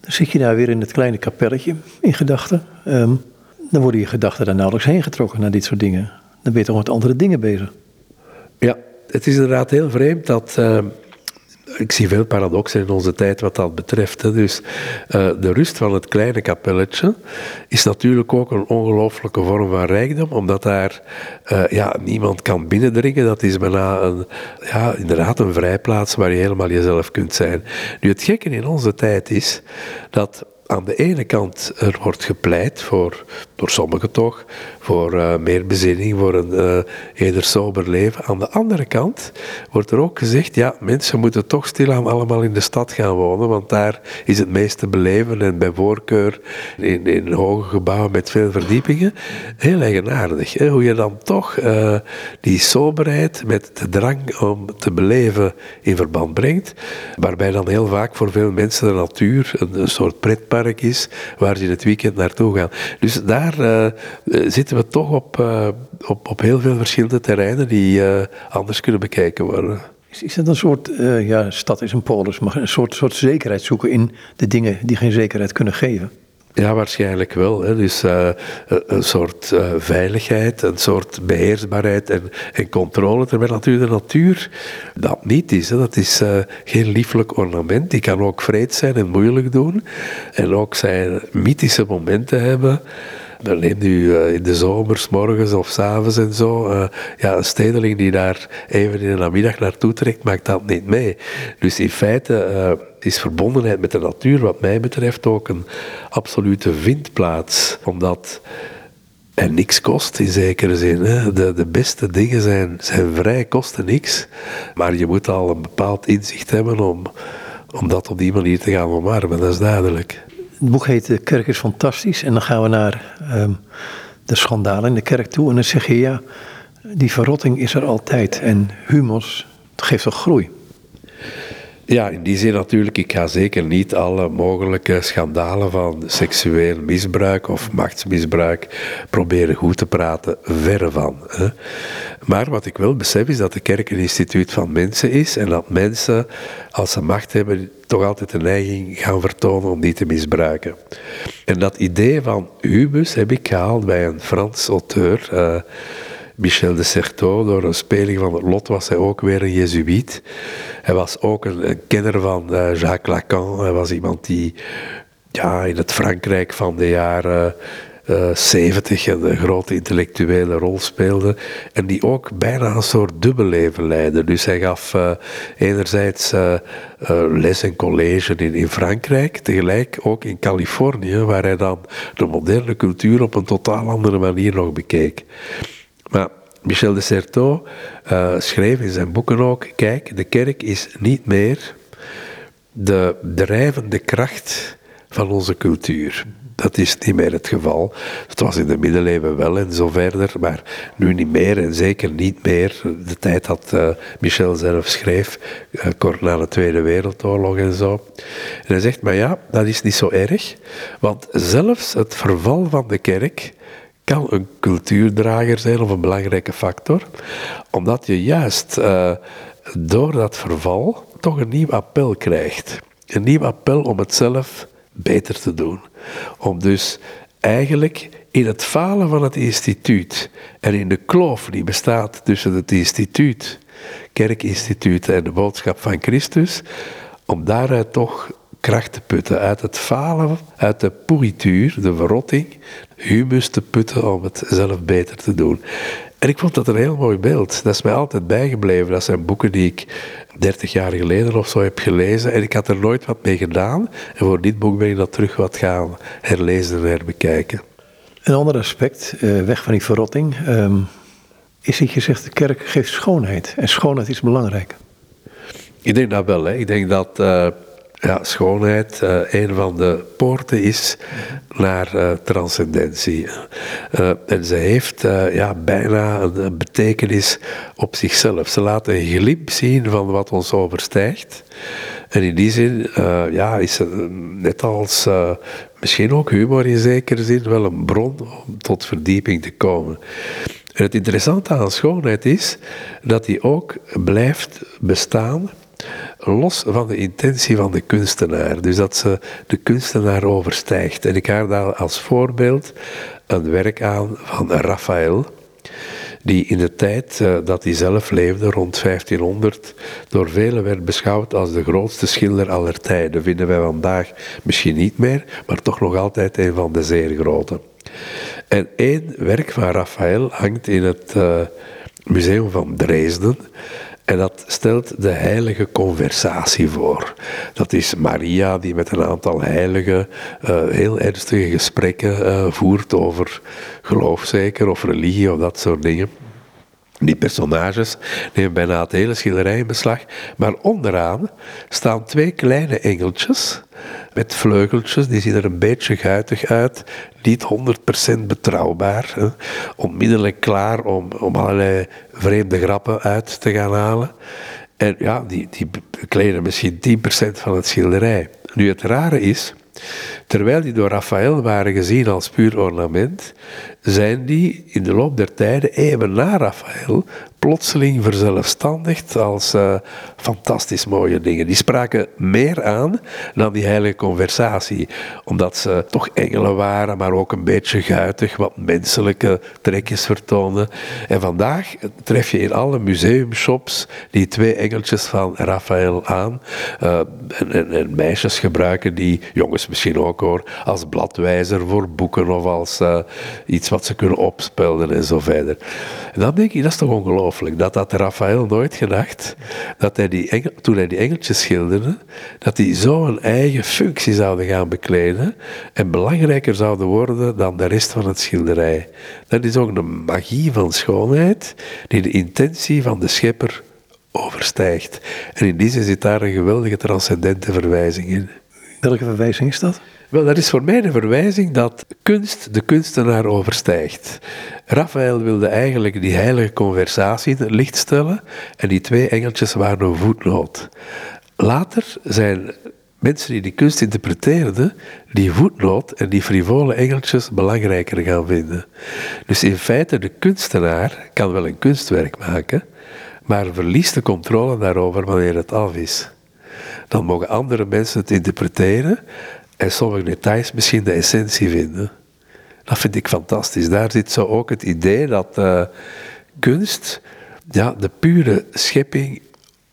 Dan zit je daar weer in het kleine kapelletje in gedachten. Um, dan worden je gedachten daar nauwelijks heen getrokken naar dit soort dingen. Dan ben je toch met andere dingen bezig. Ja, het is inderdaad heel vreemd dat ik zie veel paradoxen in onze tijd wat dat betreft. Hè. Dus uh, de rust van het kleine kapelletje is natuurlijk ook een ongelooflijke vorm van rijkdom, omdat daar uh, ja, niemand kan binnendringen. Dat is bijna een, ja, inderdaad een vrijplaats waar je helemaal jezelf kunt zijn. Nu, het gekke in onze tijd is dat aan de ene kant er wordt gepleit voor, door sommigen toch, voor uh, meer bezinning, voor een uh, eerder sober leven. Aan de andere kant wordt er ook gezegd, ja, mensen moeten toch stilaan allemaal in de stad gaan wonen, want daar is het meeste beleven en bij voorkeur in, in hoge gebouwen met veel verdiepingen. Heel eigenaardig, hè? hoe je dan toch uh, die soberheid met de drang om te beleven in verband brengt, waarbij dan heel vaak voor veel mensen de natuur een, een soort pretpark is, waar ze in het weekend naartoe gaan. Dus daar zitten we toch op, uh, op, op heel veel verschillende terreinen die uh, anders kunnen bekeken worden. Is, is dat een soort, uh, ja, stad is een polis, maar een soort, soort zekerheid zoeken in de dingen die geen zekerheid kunnen geven? Ja, waarschijnlijk wel. Hè. Dus uh, een soort uh, veiligheid, een soort beheersbaarheid en, en controle. Terwijl natuurlijk de natuur dat niet is. Hè. Dat is uh, geen lieflijk ornament. Die kan ook vreed zijn en moeilijk doen. En ook zijn mythische momenten hebben. Alleen nu uh, in de zomers, morgens of s avonds en zo. Uh, ja, een stedeling die daar even in de namiddag naartoe trekt, maakt dat niet mee. Dus in feite uh, is verbondenheid met de natuur, wat mij betreft, ook een absolute vindplaats. Omdat er niks kost in zekere zin. Hè. De, de beste dingen zijn, zijn vrij, kosten niks. Maar je moet al een bepaald inzicht hebben om, om dat op die manier te gaan omarmen, dat is duidelijk. Het boek heet De Kerk is fantastisch. En dan gaan we naar um, de schandalen in de kerk toe. En dan zeg je, ja, die verrotting is er altijd. En humus geeft toch groei? Ja, in die zin natuurlijk. Ik ga zeker niet alle mogelijke schandalen van seksueel misbruik of machtsmisbruik proberen goed te praten. Verre van. Hè. Maar wat ik wel besef is dat de kerk een instituut van mensen is en dat mensen, als ze macht hebben, toch altijd de neiging gaan vertonen om die te misbruiken. En dat idee van hubus heb ik gehaald bij een Frans auteur. Uh, Michel de Certeau, door een speling van het lot was hij ook weer een jezuïet. Hij was ook een, kenner van uh, Jacques Lacan. Hij was iemand die ja, in het Frankrijk van de jaren uh, eh, 70 een grote intellectuele rol speelde. En die ook bijna een soort dubbelleven leidde. Dus hij gaf uh, enerzijds les en college in, in Frankrijk, tegelijk ook in Californië, waar hij dan de moderne cultuur op een totaal andere manier nog bekeek. Maar Michel de Certeau uh, schreef in zijn boeken ook: kijk, de kerk is niet meer de drijvende kracht van onze cultuur. Dat is niet meer het geval. Het was in de middeleeuwen wel en zo verder, maar nu niet meer en zeker niet meer de tijd dat uh, Michel zelf schreef, uh, kort na de Tweede Wereldoorlog en zo. En hij zegt, maar ja, dat is niet zo erg, want zelfs het verval van de kerk kan een cultuurdrager zijn of een belangrijke factor, omdat je juist uh, door dat verval toch een nieuw appel krijgt. Een nieuw appel om het zelf beter te doen. Om dus eigenlijk in het falen van het instituut en in de kloof die bestaat tussen het instituut, kerkinstituut en de boodschap van Christus, om daaruit toch kracht te putten, uit het falen, uit de pourriture, de verrotting, humus te putten om het zelf beter te doen. En ik vond dat een heel mooi beeld. Dat is mij altijd bijgebleven. Dat zijn boeken die ik 30 jaar geleden of zo heb gelezen. En ik had er nooit wat mee gedaan. En voor dit boek ben ik dat terug wat gaan herlezen en herbekijken. Een ander aspect, uh, weg van die verrotting, um, is dat je zegt de kerk geeft schoonheid. En schoonheid is belangrijk. Ik denk dat wel. Hè. Ik denk dat uh, ja, schoonheid uh, een van de poorten is naar uh, transcendentie. Uh, en ze heeft ja, bijna een, betekenis op zichzelf. Ze laat een glimp zien van wat ons overstijgt. En in die zin ja, is ze net als misschien ook humor in zekere zin wel een bron om tot verdieping te komen. En het interessante aan schoonheid is dat die ook blijft bestaan los van de intentie van de kunstenaar. Dus dat ze de kunstenaar overstijgt. En ik haal daar als voorbeeld een werk aan van Raphaël, die in de tijd uh, dat hij zelf leefde, rond 1500, door velen werd beschouwd als de grootste schilder aller tijden. Vinden wij vandaag misschien niet meer, maar toch nog altijd een van de zeer grote. En één werk van Raphaël hangt in het uh, Museum van Dresden. En dat stelt de heilige conversatie voor. Dat is Maria die met een aantal heiligen uh, heel ernstige gesprekken uh, voert over geloof zeker, of religie of dat soort dingen. Die personages nemen bijna het hele schilderij in beslag. Maar onderaan staan twee kleine engeltjes met vleugeltjes. Die zien er een beetje guitig uit. Niet 100% betrouwbaar. Hè. Onmiddellijk klaar om, om allerlei vreemde grappen uit te gaan halen. En ja, die, die bekleden misschien 10% van het schilderij. Nu, het rare is Terwijl die door Raphaël waren gezien als puur ornament, zijn die in de loop der tijden, even na Raphaël, plotseling verzelfstandigd als uh, fantastisch mooie dingen. Die spraken meer aan dan die heilige conversatie, omdat ze toch engelen waren, maar ook een beetje guitig, wat menselijke trekjes vertoonden. En vandaag tref je in alle museumshops die twee engeltjes van Raphaël aan. Uh, en, meisjes gebruiken die, jongens misschien ook hoor, als bladwijzer voor boeken of als uh, iets wat ze kunnen opspelden en zo verder. En dan denk ik, dat is toch ongelooflijk dat had Raphaël nooit gedacht. Dat hij die toen hij die engeltjes schilderde, dat die zo een eigen functie zouden gaan bekleden en belangrijker zouden worden dan de rest van het schilderij. Dat is ook de magie van schoonheid die de intentie van de schepper overstijgt. En in die zin zit daar een geweldige transcendente verwijzing in. Welke verwijzing is dat? Wel, dat is voor mij de verwijzing dat kunst de kunstenaar overstijgt. Raphaël wilde eigenlijk die heilige conversatie het licht stellen en die twee engeltjes waren een voetnoot. Later zijn mensen die die kunst interpreteerden, die voetnoot en die frivole engeltjes belangrijker gaan vinden. Dus in feite, de kunstenaar kan wel een kunstwerk maken, maar verliest de controle daarover wanneer het af is. Dan mogen andere mensen het interpreteren en sommige details misschien de essentie vinden. Dat vind ik fantastisch. Daar zit zo ook het idee dat uh, kunst ja, de pure schepping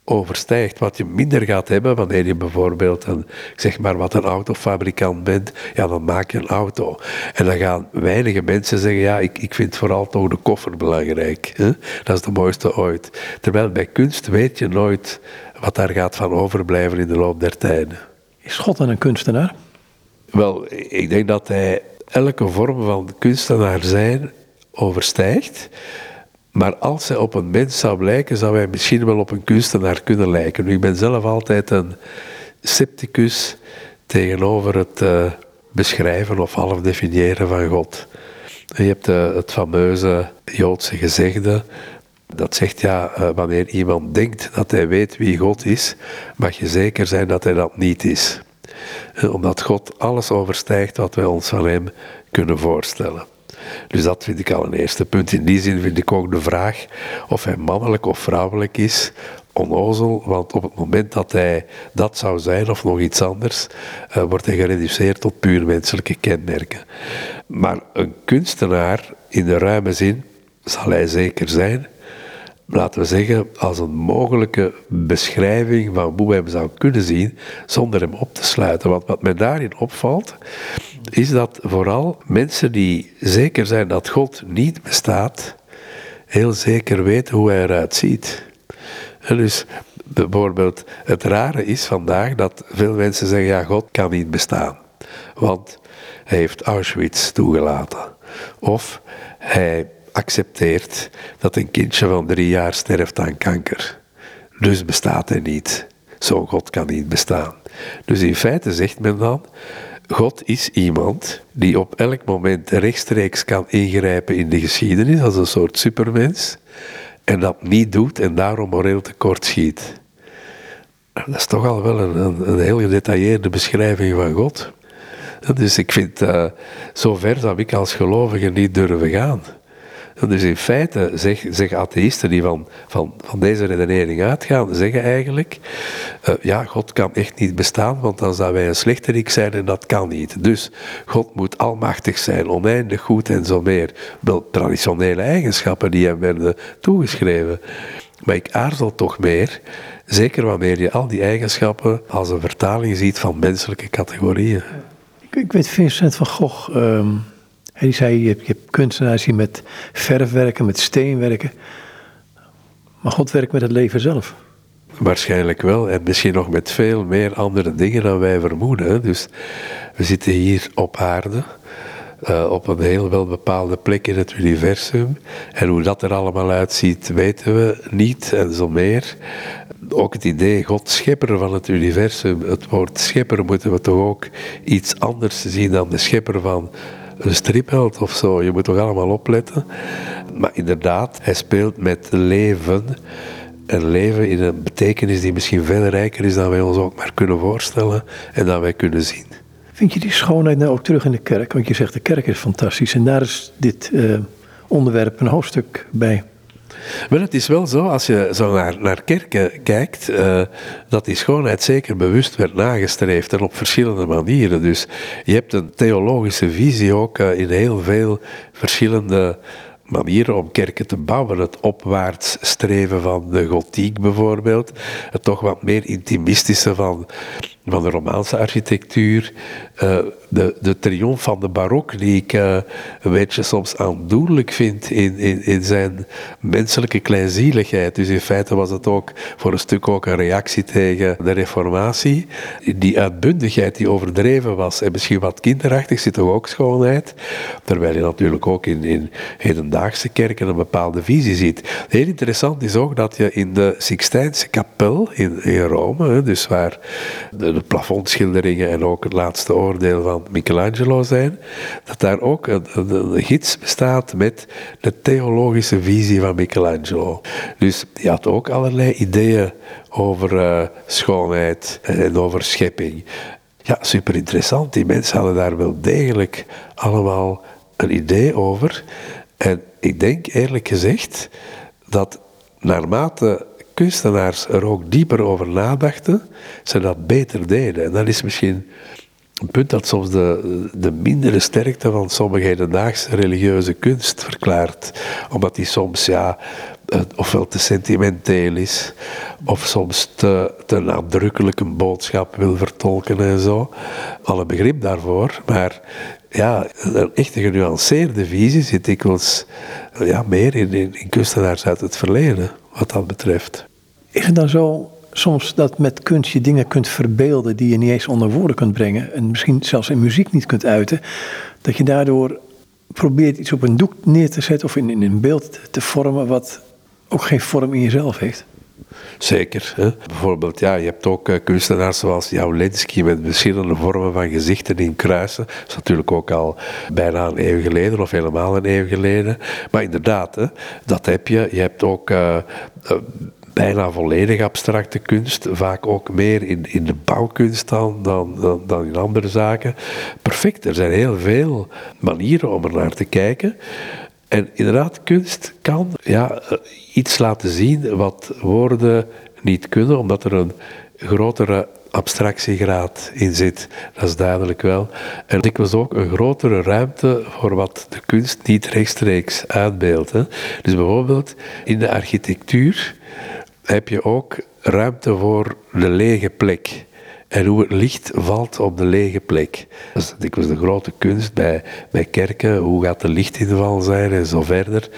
overstijgt. Wat je minder gaat hebben wanneer je bijvoorbeeld een, zeg maar wat een autofabrikant bent, ja, dan maak je een auto. En dan gaan weinige mensen zeggen, ja, ik, ik vind vooral toch de koffer belangrijk. Hè? Dat is de mooiste ooit. Terwijl bij kunst weet je nooit wat daar gaat van overblijven in de loop der tijden. Is God dan een kunstenaar? Wel, ik denk dat hij elke vorm van kunstenaar zijn overstijgt. Maar als hij op een mens zou lijken, zou hij misschien wel op een kunstenaar kunnen lijken. Ik ben zelf altijd een scepticus tegenover het uh, beschrijven of half definiëren van God. je hebt uh, het fameuze Joodse gezegde, dat zegt ja, uh, wanneer iemand denkt dat hij weet wie God is, mag je zeker zijn dat hij dat niet is. Omdat God alles overstijgt wat wij ons van hem kunnen voorstellen. Dus dat vind ik al een eerste punt. In die zin vind ik ook de vraag of hij mannelijk of vrouwelijk is onnozel, want op het moment dat hij dat zou zijn of nog iets anders, uh, wordt hij gereduceerd tot puur menselijke kenmerken. Maar een kunstenaar in de ruime zin zal hij zeker zijn, laten we zeggen, als een mogelijke beschrijving van hoe we hem zou kunnen zien, zonder hem op te sluiten. Want wat mij daarin opvalt, is dat vooral mensen die zeker zijn dat God niet bestaat, heel zeker weten hoe hij eruit ziet. En dus bijvoorbeeld, het rare is vandaag dat veel mensen zeggen, ja, God kan niet bestaan. Want hij heeft Auschwitz toegelaten. Of hij accepteert dat een kindje van drie jaar sterft aan kanker. Dus bestaat hij niet. Zo'n God kan niet bestaan. Dus in feite zegt men dan, God is iemand die op elk moment rechtstreeks kan ingrijpen in de geschiedenis als een soort supermens en dat niet doet en daarom moreel tekort schiet. Dat is toch al wel een, een, heel gedetailleerde beschrijving van God. Dus ik vind, uh, zover zou ik als gelovige niet durven gaan. Dus in feite zeggen atheïsten die van, van, van deze redenering uitgaan, zeggen eigenlijk, uh, ja, God kan echt niet bestaan, want dan zouden wij een slechterik zijn en dat kan niet. Dus God moet almachtig zijn, oneindig goed en zo meer. Wel traditionele eigenschappen die hem werden toegeschreven. Maar ik aarzel toch meer, zeker wanneer je al die eigenschappen als een vertaling ziet van menselijke categorieën. Ik, ik weet Vincent van Gogh, um, hij zei, je hebt, kunstenaars die met verf werken, met steen werken. Maar God werkt met het leven zelf. Waarschijnlijk wel, en misschien nog met veel meer andere dingen dan wij vermoeden. Dus we zitten hier op aarde. Uh, op een heel wel bepaalde plek in het universum. En hoe dat er allemaal uitziet, weten we niet en zo meer. Ook het idee, God schepper van het universum, het woord schepper moeten we toch ook iets anders zien dan de schepper van een stripheld of zo. Je moet toch allemaal opletten. Maar inderdaad, hij speelt met leven. En leven in een betekenis die misschien veel rijker is dan wij ons ook maar kunnen voorstellen en dan wij kunnen zien. Vind je die schoonheid nou ook terug in de kerk? Want je zegt de kerk is fantastisch en daar is dit uh, onderwerp een hoofdstuk bij. Wel, het is wel zo, als je zo naar, naar kerken kijkt, uh, dat die schoonheid zeker bewust werd nagestreefd en op verschillende manieren. Dus je hebt een theologische visie ook uh, in heel veel verschillende manieren om kerken te bouwen. Het opwaarts streven van de gotiek bijvoorbeeld. Het toch wat meer intimistische van, van de Romaanse architectuur. Uh, de, de triomf van de barok, die ik uh, een beetje soms aandoenlijk vind in, in, in zijn menselijke kleinzieligheid. Dus in feite was het ook voor een stuk ook een reactie tegen de reformatie. Die uitbundigheid die overdreven was en misschien wat kinderachtig zit toch ook schoonheid. Terwijl je natuurlijk ook in, in hedendaagse kerken een bepaalde visie ziet. Heel interessant is ook dat je in de Sixtijnse kapel in, in Rome, dus waar de, de plafondschilderingen en ook het laatste oordeel van Michelangelo zijn, dat daar ook een, gids bestaat met de theologische visie van Michelangelo. Dus die had ook allerlei ideeën over uh, schoonheid en over schepping. Ja, super interessant. Die mensen hadden daar wel degelijk allemaal een idee over. En ik denk eerlijk gezegd dat naarmate kunstenaars er ook dieper over nadachten, ze dat beter deden. En dat is misschien een punt dat soms de, de mindere sterkte van sommige hedendaagse religieuze kunst verklaart. Omdat die soms ja, ofwel te sentimenteel is, of soms te, te nadrukkelijk een boodschap wil vertolken en zo. Alle begrip daarvoor, maar ja, een echte genuanceerde visie zit dikwijls ja, meer in, in, in kunstenaars uit het verleden, wat dat betreft. Is het dan zo soms dat met kunst je dingen kunt verbeelden die je niet eens onder woorden kunt brengen en misschien zelfs in muziek niet kunt uiten, dat je daardoor probeert iets op een doek neer te zetten of in, in een beeld te vormen wat ook geen vorm in jezelf heeft? Zeker. Hè? Bijvoorbeeld, ja, je hebt ook uh, kunstenaars zoals Jawlensky met verschillende vormen van gezichten in kruisen. Dat is natuurlijk ook al bijna een eeuw geleden of helemaal een eeuw geleden. Maar inderdaad, hè, dat heb je. Je hebt ook uh, uh, bijna volledig abstracte kunst, vaak ook meer in, in de bouwkunst dan, dan, dan in andere zaken. Perfect, er zijn heel veel manieren om er naar te kijken. En inderdaad, kunst kan ja, iets laten zien wat woorden niet kunnen, omdat er een grotere abstractiegraad in zit. Dat is duidelijk wel. En dikwijls ook een grotere ruimte voor wat de kunst niet rechtstreeks uitbeeldt. Dus bijvoorbeeld in de architectuur heb je ook ruimte voor de lege plek. En hoe het licht valt op de lege plek. Dat is dikwijls de grote kunst bij, bij kerken. Hoe gaat de lichtinval zijn en zo verder.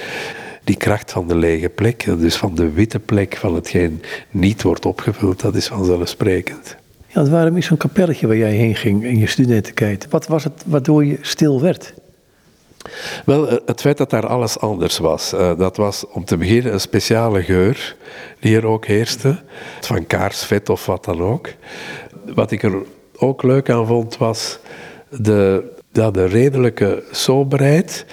Die kracht van de lege plek, dus van de witte plek van hetgeen niet wordt opgevuld, dat is vanzelfsprekend. Ja, waarom is zo'n kapelletje waar jij heen ging in je studententijd? Wat was het waardoor je stil werd? Wel, eh, het feit dat daar alles anders was. Uh, dat was om te beginnen een speciale geur die er ook heerste. Van kaarsvet of wat dan ook. Wat ik er ook leuk aan vond was de, ja, de redelijke soberheid.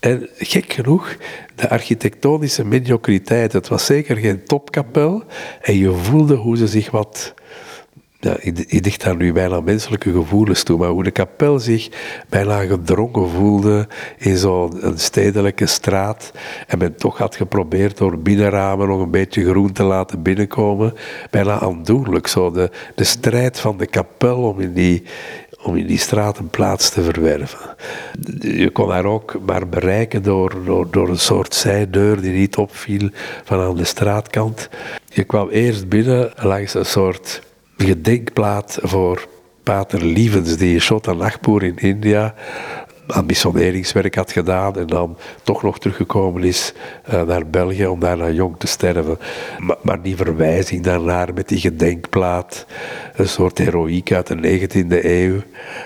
En gek genoeg, de architectonische mediocriteit. Het was zeker geen topkapel. En je voelde hoe ze zich wat ja, ik, dicht daar nu bijna menselijke gevoelens toe, maar hoe de kapel zich bijna gedrongen voelde in zo'n stedelijke straat en men toch had geprobeerd door binnenramen nog een beetje groen te laten binnenkomen, bijna aandoenlijk zo, de, de strijd van de kapel om in die, om in die straat een plaats te verwerven. Je kon haar ook maar bereiken door, door, door een soort zijdeur die niet opviel van aan de straatkant. Je kwam eerst binnen langs een soort gedenkplaat voor Pater Lievens, die Shota Nagpur in India aan missioneringswerk had gedaan en dan toch nog teruggekomen is uh, naar België om daar naar jong te sterven. Maar, maar, die verwijzing daarnaar met die gedenkplaat, een soort heroïek uit de 19e eeuw,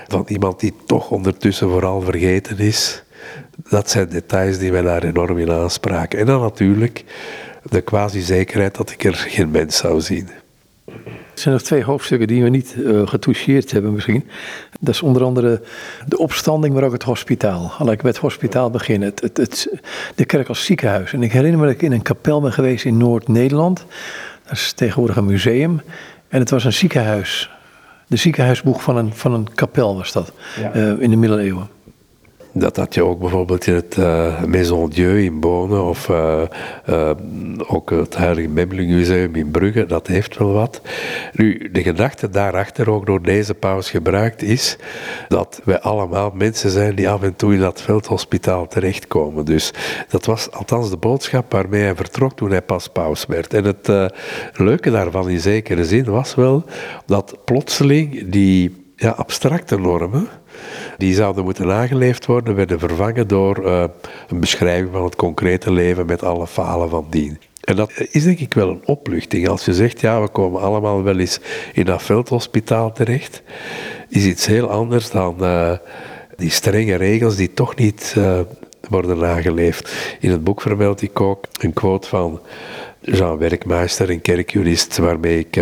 van iemand die toch ondertussen vooral vergeten is, dat zijn details die mij daar enorm in aanspraken. En dan natuurlijk de quasi-zekerheid dat ik er geen mens zou zien. Er zijn nog twee hoofdstukken die we niet uh, getoucheerd hebben misschien. Dat is onder andere de opstanding, maar ook het hospitaal. Laat ik bij het hospitaal beginnen. Het, het, het, de kerk als ziekenhuis. En ik herinner me dat ik in een kapel ben geweest in Noord-Nederland. Dat is tegenwoordig een museum. En het was een ziekenhuis. De ziekenhuisboeg van een, van een kapel was dat. Ja. Uh, in de middeleeuwen. Dat had je ook bijvoorbeeld in het uh, Maison Dieu in Bonen of uh, uh, ook het Heilige Museum in Brugge, dat heeft wel wat. Nu, de gedachte daarachter ook door deze paus gebruikt is dat wij allemaal mensen zijn die af en toe in dat veldhospitaal terechtkomen. Dus dat was althans de boodschap waarmee hij vertrok toen hij pas paus werd. En het leuke daarvan in zekere zin was wel dat plotseling die ja, abstracte normen die zouden moeten nageleefd worden, werden vervangen door uh, een beschrijving van het concrete leven met alle falen van dien. En dat is denk ik wel een opluchting. Als je zegt, ja, we komen allemaal wel eens in dat veldhospitaal terecht, is iets heel anders dan uh, die strenge regels die toch niet uh, worden nageleefd. In het boek vermeld ik ook een quote van Jean Werkmeister, een kerkjurist, waarmee ik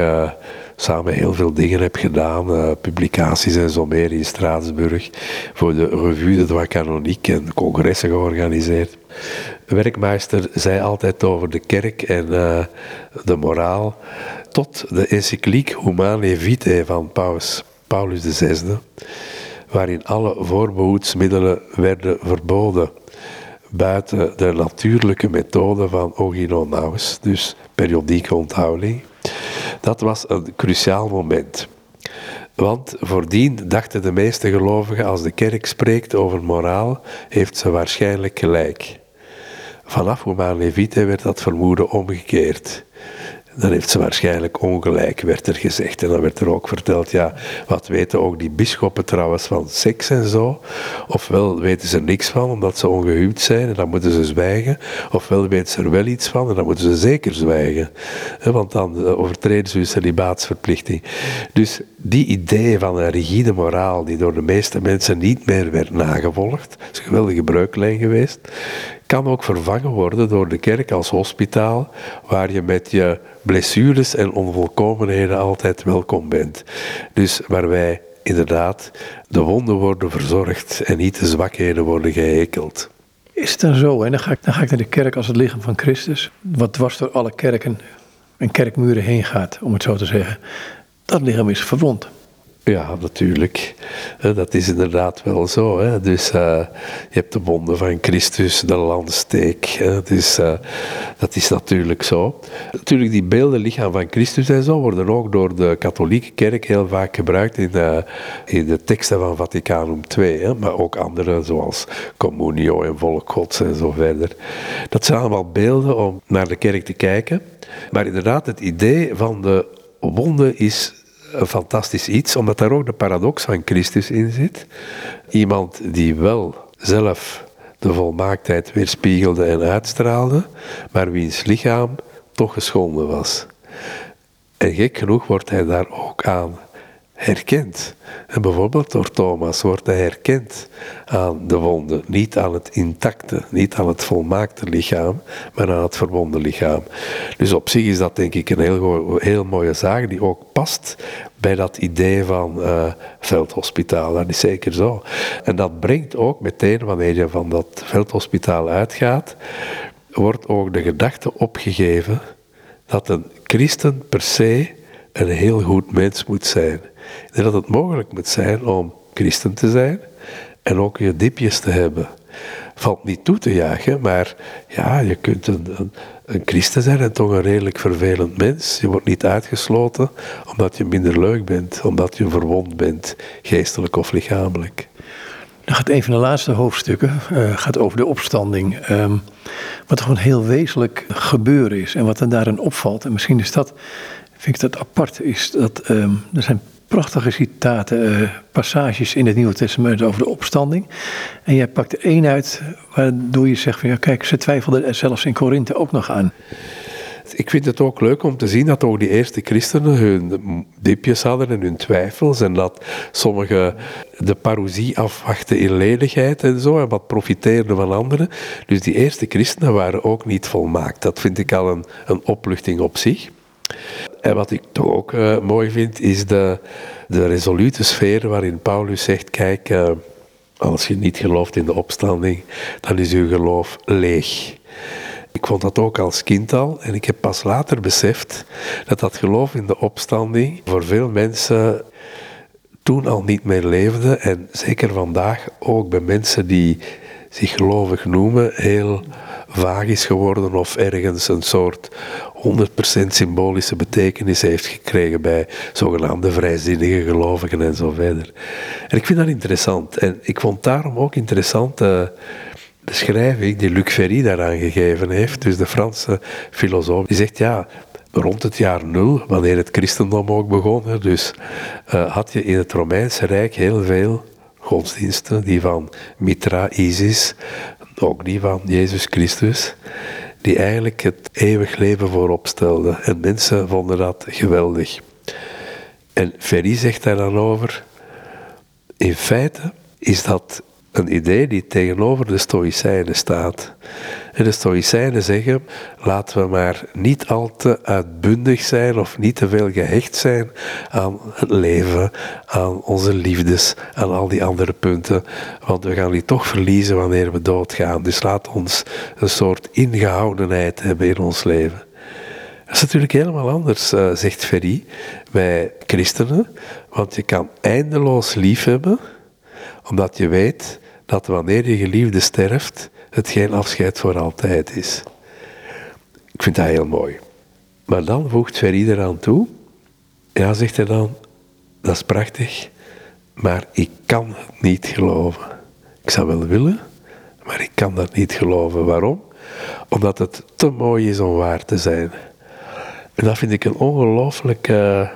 samen heel veel dingen heb gedaan, uh, publicaties en zo meer in Straatsburg, voor de Revue de Droit Canonique en congressen georganiseerd. Werkmeester zei altijd over de kerk en uh, de moraal, tot de encycliek Humane Vitae van Paus, Paulus VI, waarin alle voorbehoedsmiddelen werden verboden buiten de natuurlijke methode van Ogino Naus, dus periodieke onthouding. Dat was een cruciaal moment. Want voordien dachten de meeste gelovigen, als de kerk spreekt over moraal, heeft ze waarschijnlijk gelijk. Vanaf Romaan Levite werd dat vermoeden omgekeerd dan heeft ze waarschijnlijk ongelijk, werd er gezegd. En dan werd er ook verteld, ja, wat weten ook die bisschoppen trouwens van seks en zo? Ofwel weten ze niks van, omdat ze ongehuwd zijn en dan moeten ze zwijgen. Ofwel weten ze er wel iets van en dan moeten ze zeker zwijgen. Want dan eh, overtreden ze hun celibaatsverplichting. Dus die idee van een rigide moraal, die door de meeste mensen niet meer werd nagevolgd, is een geweldige breuklijn geweest, kan ook vervangen worden door de kerk als hospitaal, waar je met je blessures en onvolkomenheden altijd welkom bent. Dus waar wij inderdaad de wonden worden verzorgd en niet de zwakheden worden gehekeld. Is het dan zo? En dan ga, ik, dan ga ik naar de kerk als het lichaam van Christus, wat dwars door alle kerken en kerkmuren heen gaat, om het zo te zeggen. Dat lichaam is verwond. Ja, natuurlijk. Dat is inderdaad wel zo. Hè. Dus uh, je hebt de wonden van Christus, de landsteek. Hè. Dus dat is natuurlijk zo. Natuurlijk, die beelden, lichaam van Christus en zo, worden ook door de katholieke kerk heel vaak gebruikt in, in de teksten van Vaticanum II. Hè. Maar ook andere, zoals Communio en Volk Gods en zo verder. Dat zijn allemaal beelden om naar de kerk te kijken. Maar inderdaad, het idee van de wonden is een fantastisch iets, omdat daar ook de paradox van Christus in zit. Iemand die wel zelf de volmaaktheid weerspiegelde en uitstraalde, maar wiens lichaam toch geschonden was. En gek genoeg wordt hij daar ook aan herkend. En bijvoorbeeld door Thomas wordt hij herkend aan de wonden, niet aan het intacte, niet aan het volmaakte lichaam, maar aan het verwonde lichaam. Dus op zich is dat denk ik een heel, heel mooie zaak die ook past bij dat idee van uh, veldhospitaal. Dat is zeker zo. En dat brengt ook meteen, wanneer je van dat veldhospitaal uitgaat, wordt ook de gedachte opgegeven dat een christen per se een heel goed mens moet zijn. Ik denk dat het mogelijk moet zijn om christen te zijn en ook je diepjes te hebben. Valt niet toe te jagen, maar ja, je kunt een, een, christen zijn en toch een redelijk vervelend mens. Je wordt niet uitgesloten omdat je minder leuk bent, omdat je verwond bent, geestelijk of lichamelijk. Dan gaat een van de laatste hoofdstukken uh, gaat over de opstanding. Um, wat een heel wezenlijk gebeuren is en wat er daarin opvalt. En misschien is dat, vind ik dat apart, is dat um, er zijn prachtige citaten, uh, passages in het Nieuwe Testament over de opstanding. En jij pakt er één uit waardoor je zegt van ja kijk, ze twijfelden er zelfs in Korinthe ook nog aan. Ik vind het ook leuk om te zien dat ook die eerste christenen hun dipjes hadden en hun twijfels. En dat sommigen de parousie afwachten in ledigheid en zo. En wat profiteerden van anderen. Dus die eerste christenen waren ook niet volmaakt. Dat vind ik al een, een opluchting op zich. En wat ik toch ook uh, mooi vind, is de, de resolute sfeer waarin Paulus zegt: Kijk, uh, als je niet gelooft in de opstanding, dan is uw geloof leeg. Ik vond dat ook als kind al en ik heb pas later beseft dat dat geloof in de opstanding voor veel mensen toen al niet meer leefde en zeker vandaag ook bij mensen die zich gelovig noemen heel vaag is geworden of ergens een soort 100% symbolische betekenis heeft gekregen bij zogenaamde vrijzinnige gelovigen en zo verder. En ik vind dat interessant en ik vond daarom ook interessant de beschrijving die Luc Ferry daaraan gegeven heeft, dus de Franse filosoof, die zegt ja, rond het jaar nul, wanneer het christendom ook begon, dus uh, had je in het Romeinse Rijk heel veel godsdiensten, die van Mitra, Isis, ook die van Jezus Christus, die eigenlijk het eeuwig leven voorop stelden. En mensen vonden dat geweldig. En Ferry zegt daar dan over, in feite is dat een idee die tegenover de Stoïcijnen staat. En de Stoïcijnen zeggen: laten we maar niet al te uitbundig zijn of niet te veel gehecht zijn aan het leven, aan onze liefdes, aan al die andere punten, want we gaan die toch verliezen wanneer we doodgaan. Dus laat ons een soort ingehoudenheid hebben in ons leven. Dat is natuurlijk helemaal anders, uh, zegt Ferry, bij christenen, want je kan eindeloos lief hebben omdat je weet dat wanneer je geliefde sterft, het geen afscheid voor altijd is. Ik vind dat heel mooi. Maar dan voegt Ferry eraan toe, ja, zegt hij dan, dat is prachtig, maar ik kan het niet geloven. Ik zou wel willen, maar ik kan dat niet geloven. Waarom? Omdat het te mooi is om waar te zijn. En dat vind ik een ongelooflijke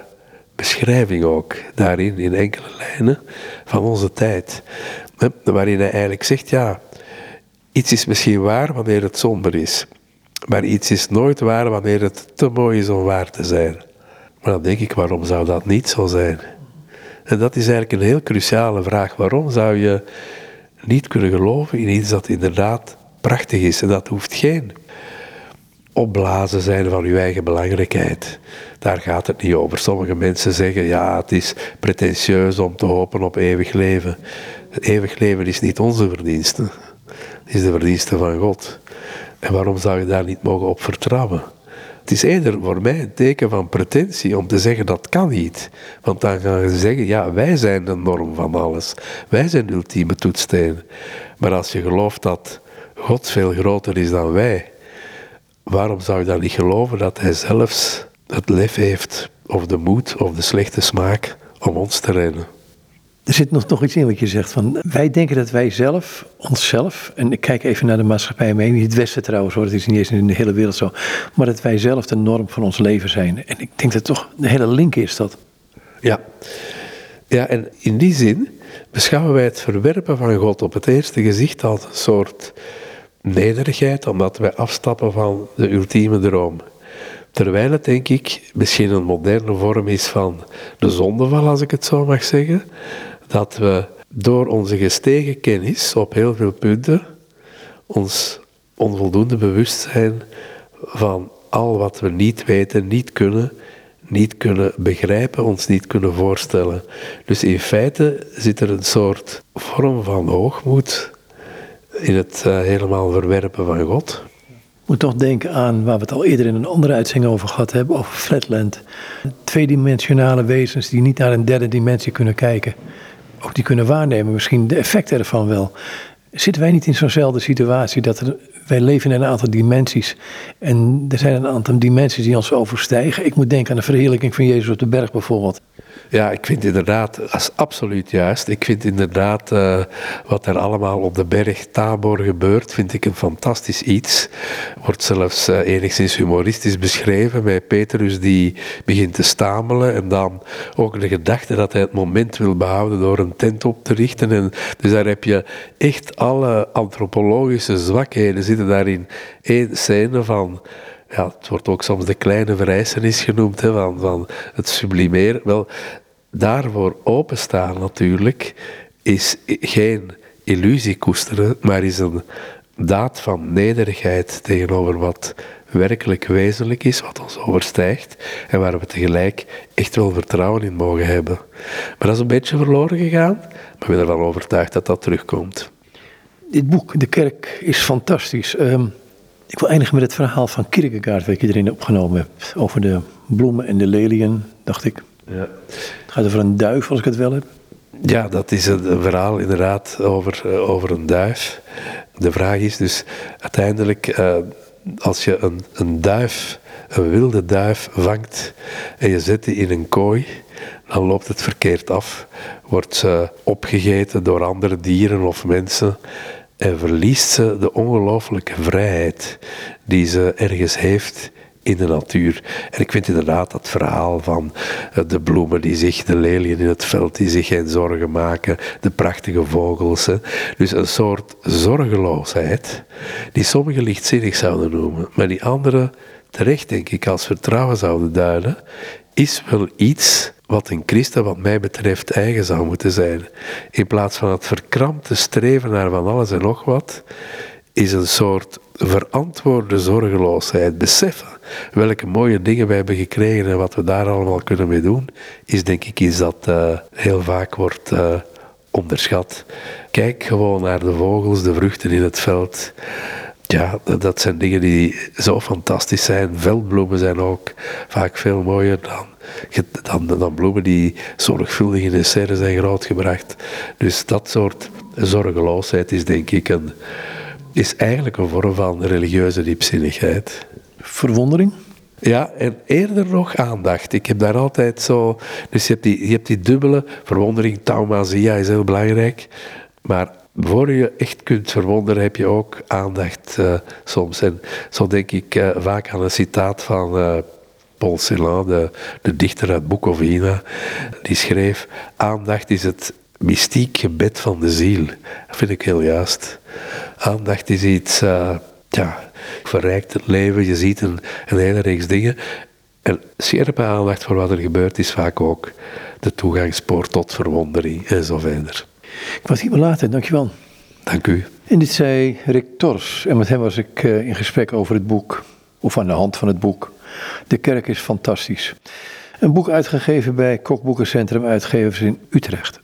beschrijving ook daarin, in enkele lijnen, van onze tijd. Waarin hij eigenlijk zegt, ja, iets is misschien waar wanneer het somber is. Maar iets is nooit waar wanneer het te mooi is om waar te zijn. Maar dan denk ik, waarom zou dat niet zo zijn? En dat is eigenlijk een heel cruciale vraag. Waarom zou je niet kunnen geloven in iets dat inderdaad prachtig is? En dat hoeft geen opblazen zijn van uw eigen belangrijkheid. Daar gaat het niet over. Sommige mensen zeggen, ja, het is pretentieus om te hopen op eeuwig leven. eeuwig leven is niet onze verdienste. Is de verdienste van God. En waarom zou je daar niet mogen op vertrouwen? Het is eerder voor mij een teken van pretentie om te zeggen dat kan niet. Want dan gaan ze zeggen, ja, wij zijn de norm van alles. Wij zijn de ultieme toetssteen. Maar als je gelooft dat God veel groter is dan wij, waarom zou je dan niet geloven dat Hij zelfs het lef heeft, of de moed, of de slechte smaak om ons te redden? Er zit nog, nog iets in wat je zegt. Van, wij denken dat wij zelf, onszelf, en ik kijk even naar de maatschappij mee, niet het Westen trouwens hoor, het is niet eens in de hele wereld zo, maar dat wij zelf de norm van ons leven zijn. En ik denk dat toch de hele link is dat. Ja. Ja, en in die zin beschouwen wij het verwerpen van God op het eerste gezicht als een soort nederigheid, omdat wij afstappen van de ultieme droom. Terwijl het, denk ik, misschien een moderne vorm is van de zondeval, als ik het zo mag zeggen, dat we door onze gestegen kennis op heel veel punten ons onvoldoende bewust zijn van al wat we niet weten, niet kunnen, niet kunnen begrijpen, ons niet kunnen voorstellen. Dus in feite zit er een soort vorm van hoogmoed in het uh, helemaal verwerpen van God. moet toch denken aan waar we het al eerder in een andere uitzending over gehad hebben, over Flatland. Tweedimensionale wezens die niet naar een derde dimensie kunnen kijken. Ook die kunnen waarnemen, misschien de effecten ervan wel. Zitten wij niet in zo'nzelfde situatie dat er, wij leven in een aantal dimensies en er zijn een aantal dimensies die ons overstijgen? Ik moet denken aan de verheerlijking van Jezus op de berg bijvoorbeeld. Ja, ik vind inderdaad, dat is absoluut juist. Ik vind inderdaad uh, wat er allemaal op de berg Tabor gebeurt, vind ik een fantastisch iets. Wordt zelfs uh, enigszins humoristisch beschreven met Petrus die begint te stamelen en dan ook de gedachte dat hij het moment wil behouden door een tent op te richten. En dus daar heb je echt alle antropologische zwakheden zitten daarin één scène van ja, het wordt ook soms de kleine vereisenis genoemd, hè, van, van het sublimeren. Wel, daarvoor openstaan natuurlijk is geen illusie koesteren, maar is een daad van nederigheid tegenover wat werkelijk wezenlijk is, wat ons overstijgt en waar we tegelijk echt wel vertrouwen in mogen hebben. Maar dat is een beetje verloren gegaan, maar ik ben ervan overtuigd dat dat terugkomt. Dit boek, De Kerk, is fantastisch. Um, ik wil eindigen met het verhaal van Kierkegaard, wat je erin opgenomen hebt. Over de bloemen en de leliën, dacht ik. Ja. Gaat over een duif, als ik het wel heb. Ja, dat is een verhaal inderdaad over, uh, over een duif. De vraag is dus uiteindelijk, uh, als je een, een duif, een wilde duif vangt en je zet die in een kooi, dan loopt het verkeerd af. Wordt ze opgegeten door andere dieren of mensen en verliest ze de ongelooflijke vrijheid die ze ergens heeft in de natuur. En ik vind inderdaad dat verhaal van eh, de bloemen die zich, de leliën in het veld die zich geen zorgen maken, de prachtige vogels. Dus een soort zorgeloosheid die sommigen lichtzinnig zouden noemen, maar die anderen terecht denk ik als vertrouwen zouden duiden, is wel iets wat een christen wat mij betreft eigen zou moeten zijn. In plaats van het verkrampte streven naar van alles en nog wat, is een soort verantwoorde zorgeloosheid. Beseffen welke mooie dingen wij hebben gekregen en wat we daar allemaal kunnen mee doen, is denk ik iets dat uh, heel vaak wordt uh, onderschat. Kijk gewoon naar de vogels, de vruchten in het veld. Ja, dat zijn dingen die zo fantastisch zijn. Veldbloemen zijn ook vaak veel mooier dan dan, dan bloemen die zorgvuldig in de serre zijn grootgebracht. Dus dat soort zorgeloosheid is denk ik een, is eigenlijk een vorm van religieuze diepzinnigheid. Verwondering? Ja, en eerder nog aandacht. Ik heb daar altijd zo... Dus je hebt die, je hebt die dubbele verwondering, taumasia is heel belangrijk. Maar voor je echt kunt verwonderen, heb je ook aandacht uh, soms. En zo denk ik uh, vaak aan een citaat van uh, Paul Celan, de, de dichter uit Bukovina, die schreef: Aandacht is het mystiek gebed van de ziel. Dat vind ik heel juist. Aandacht is iets, ja, verrijkt het leven, je ziet een, een hele reeks dingen. En scherpe aandacht voor wat er gebeurt is vaak ook de toegangspoort tot verwondering en zo verder. Ik was hier wel later, dankjewel. Dank u. En dit zei Rick Tors. En met hem was ik uh, in gesprek over het boek, of aan de hand van het boek. De kerk is fantastisch. Een boek uitgegeven bij Kokboekencentrum Uitgevers in Utrecht.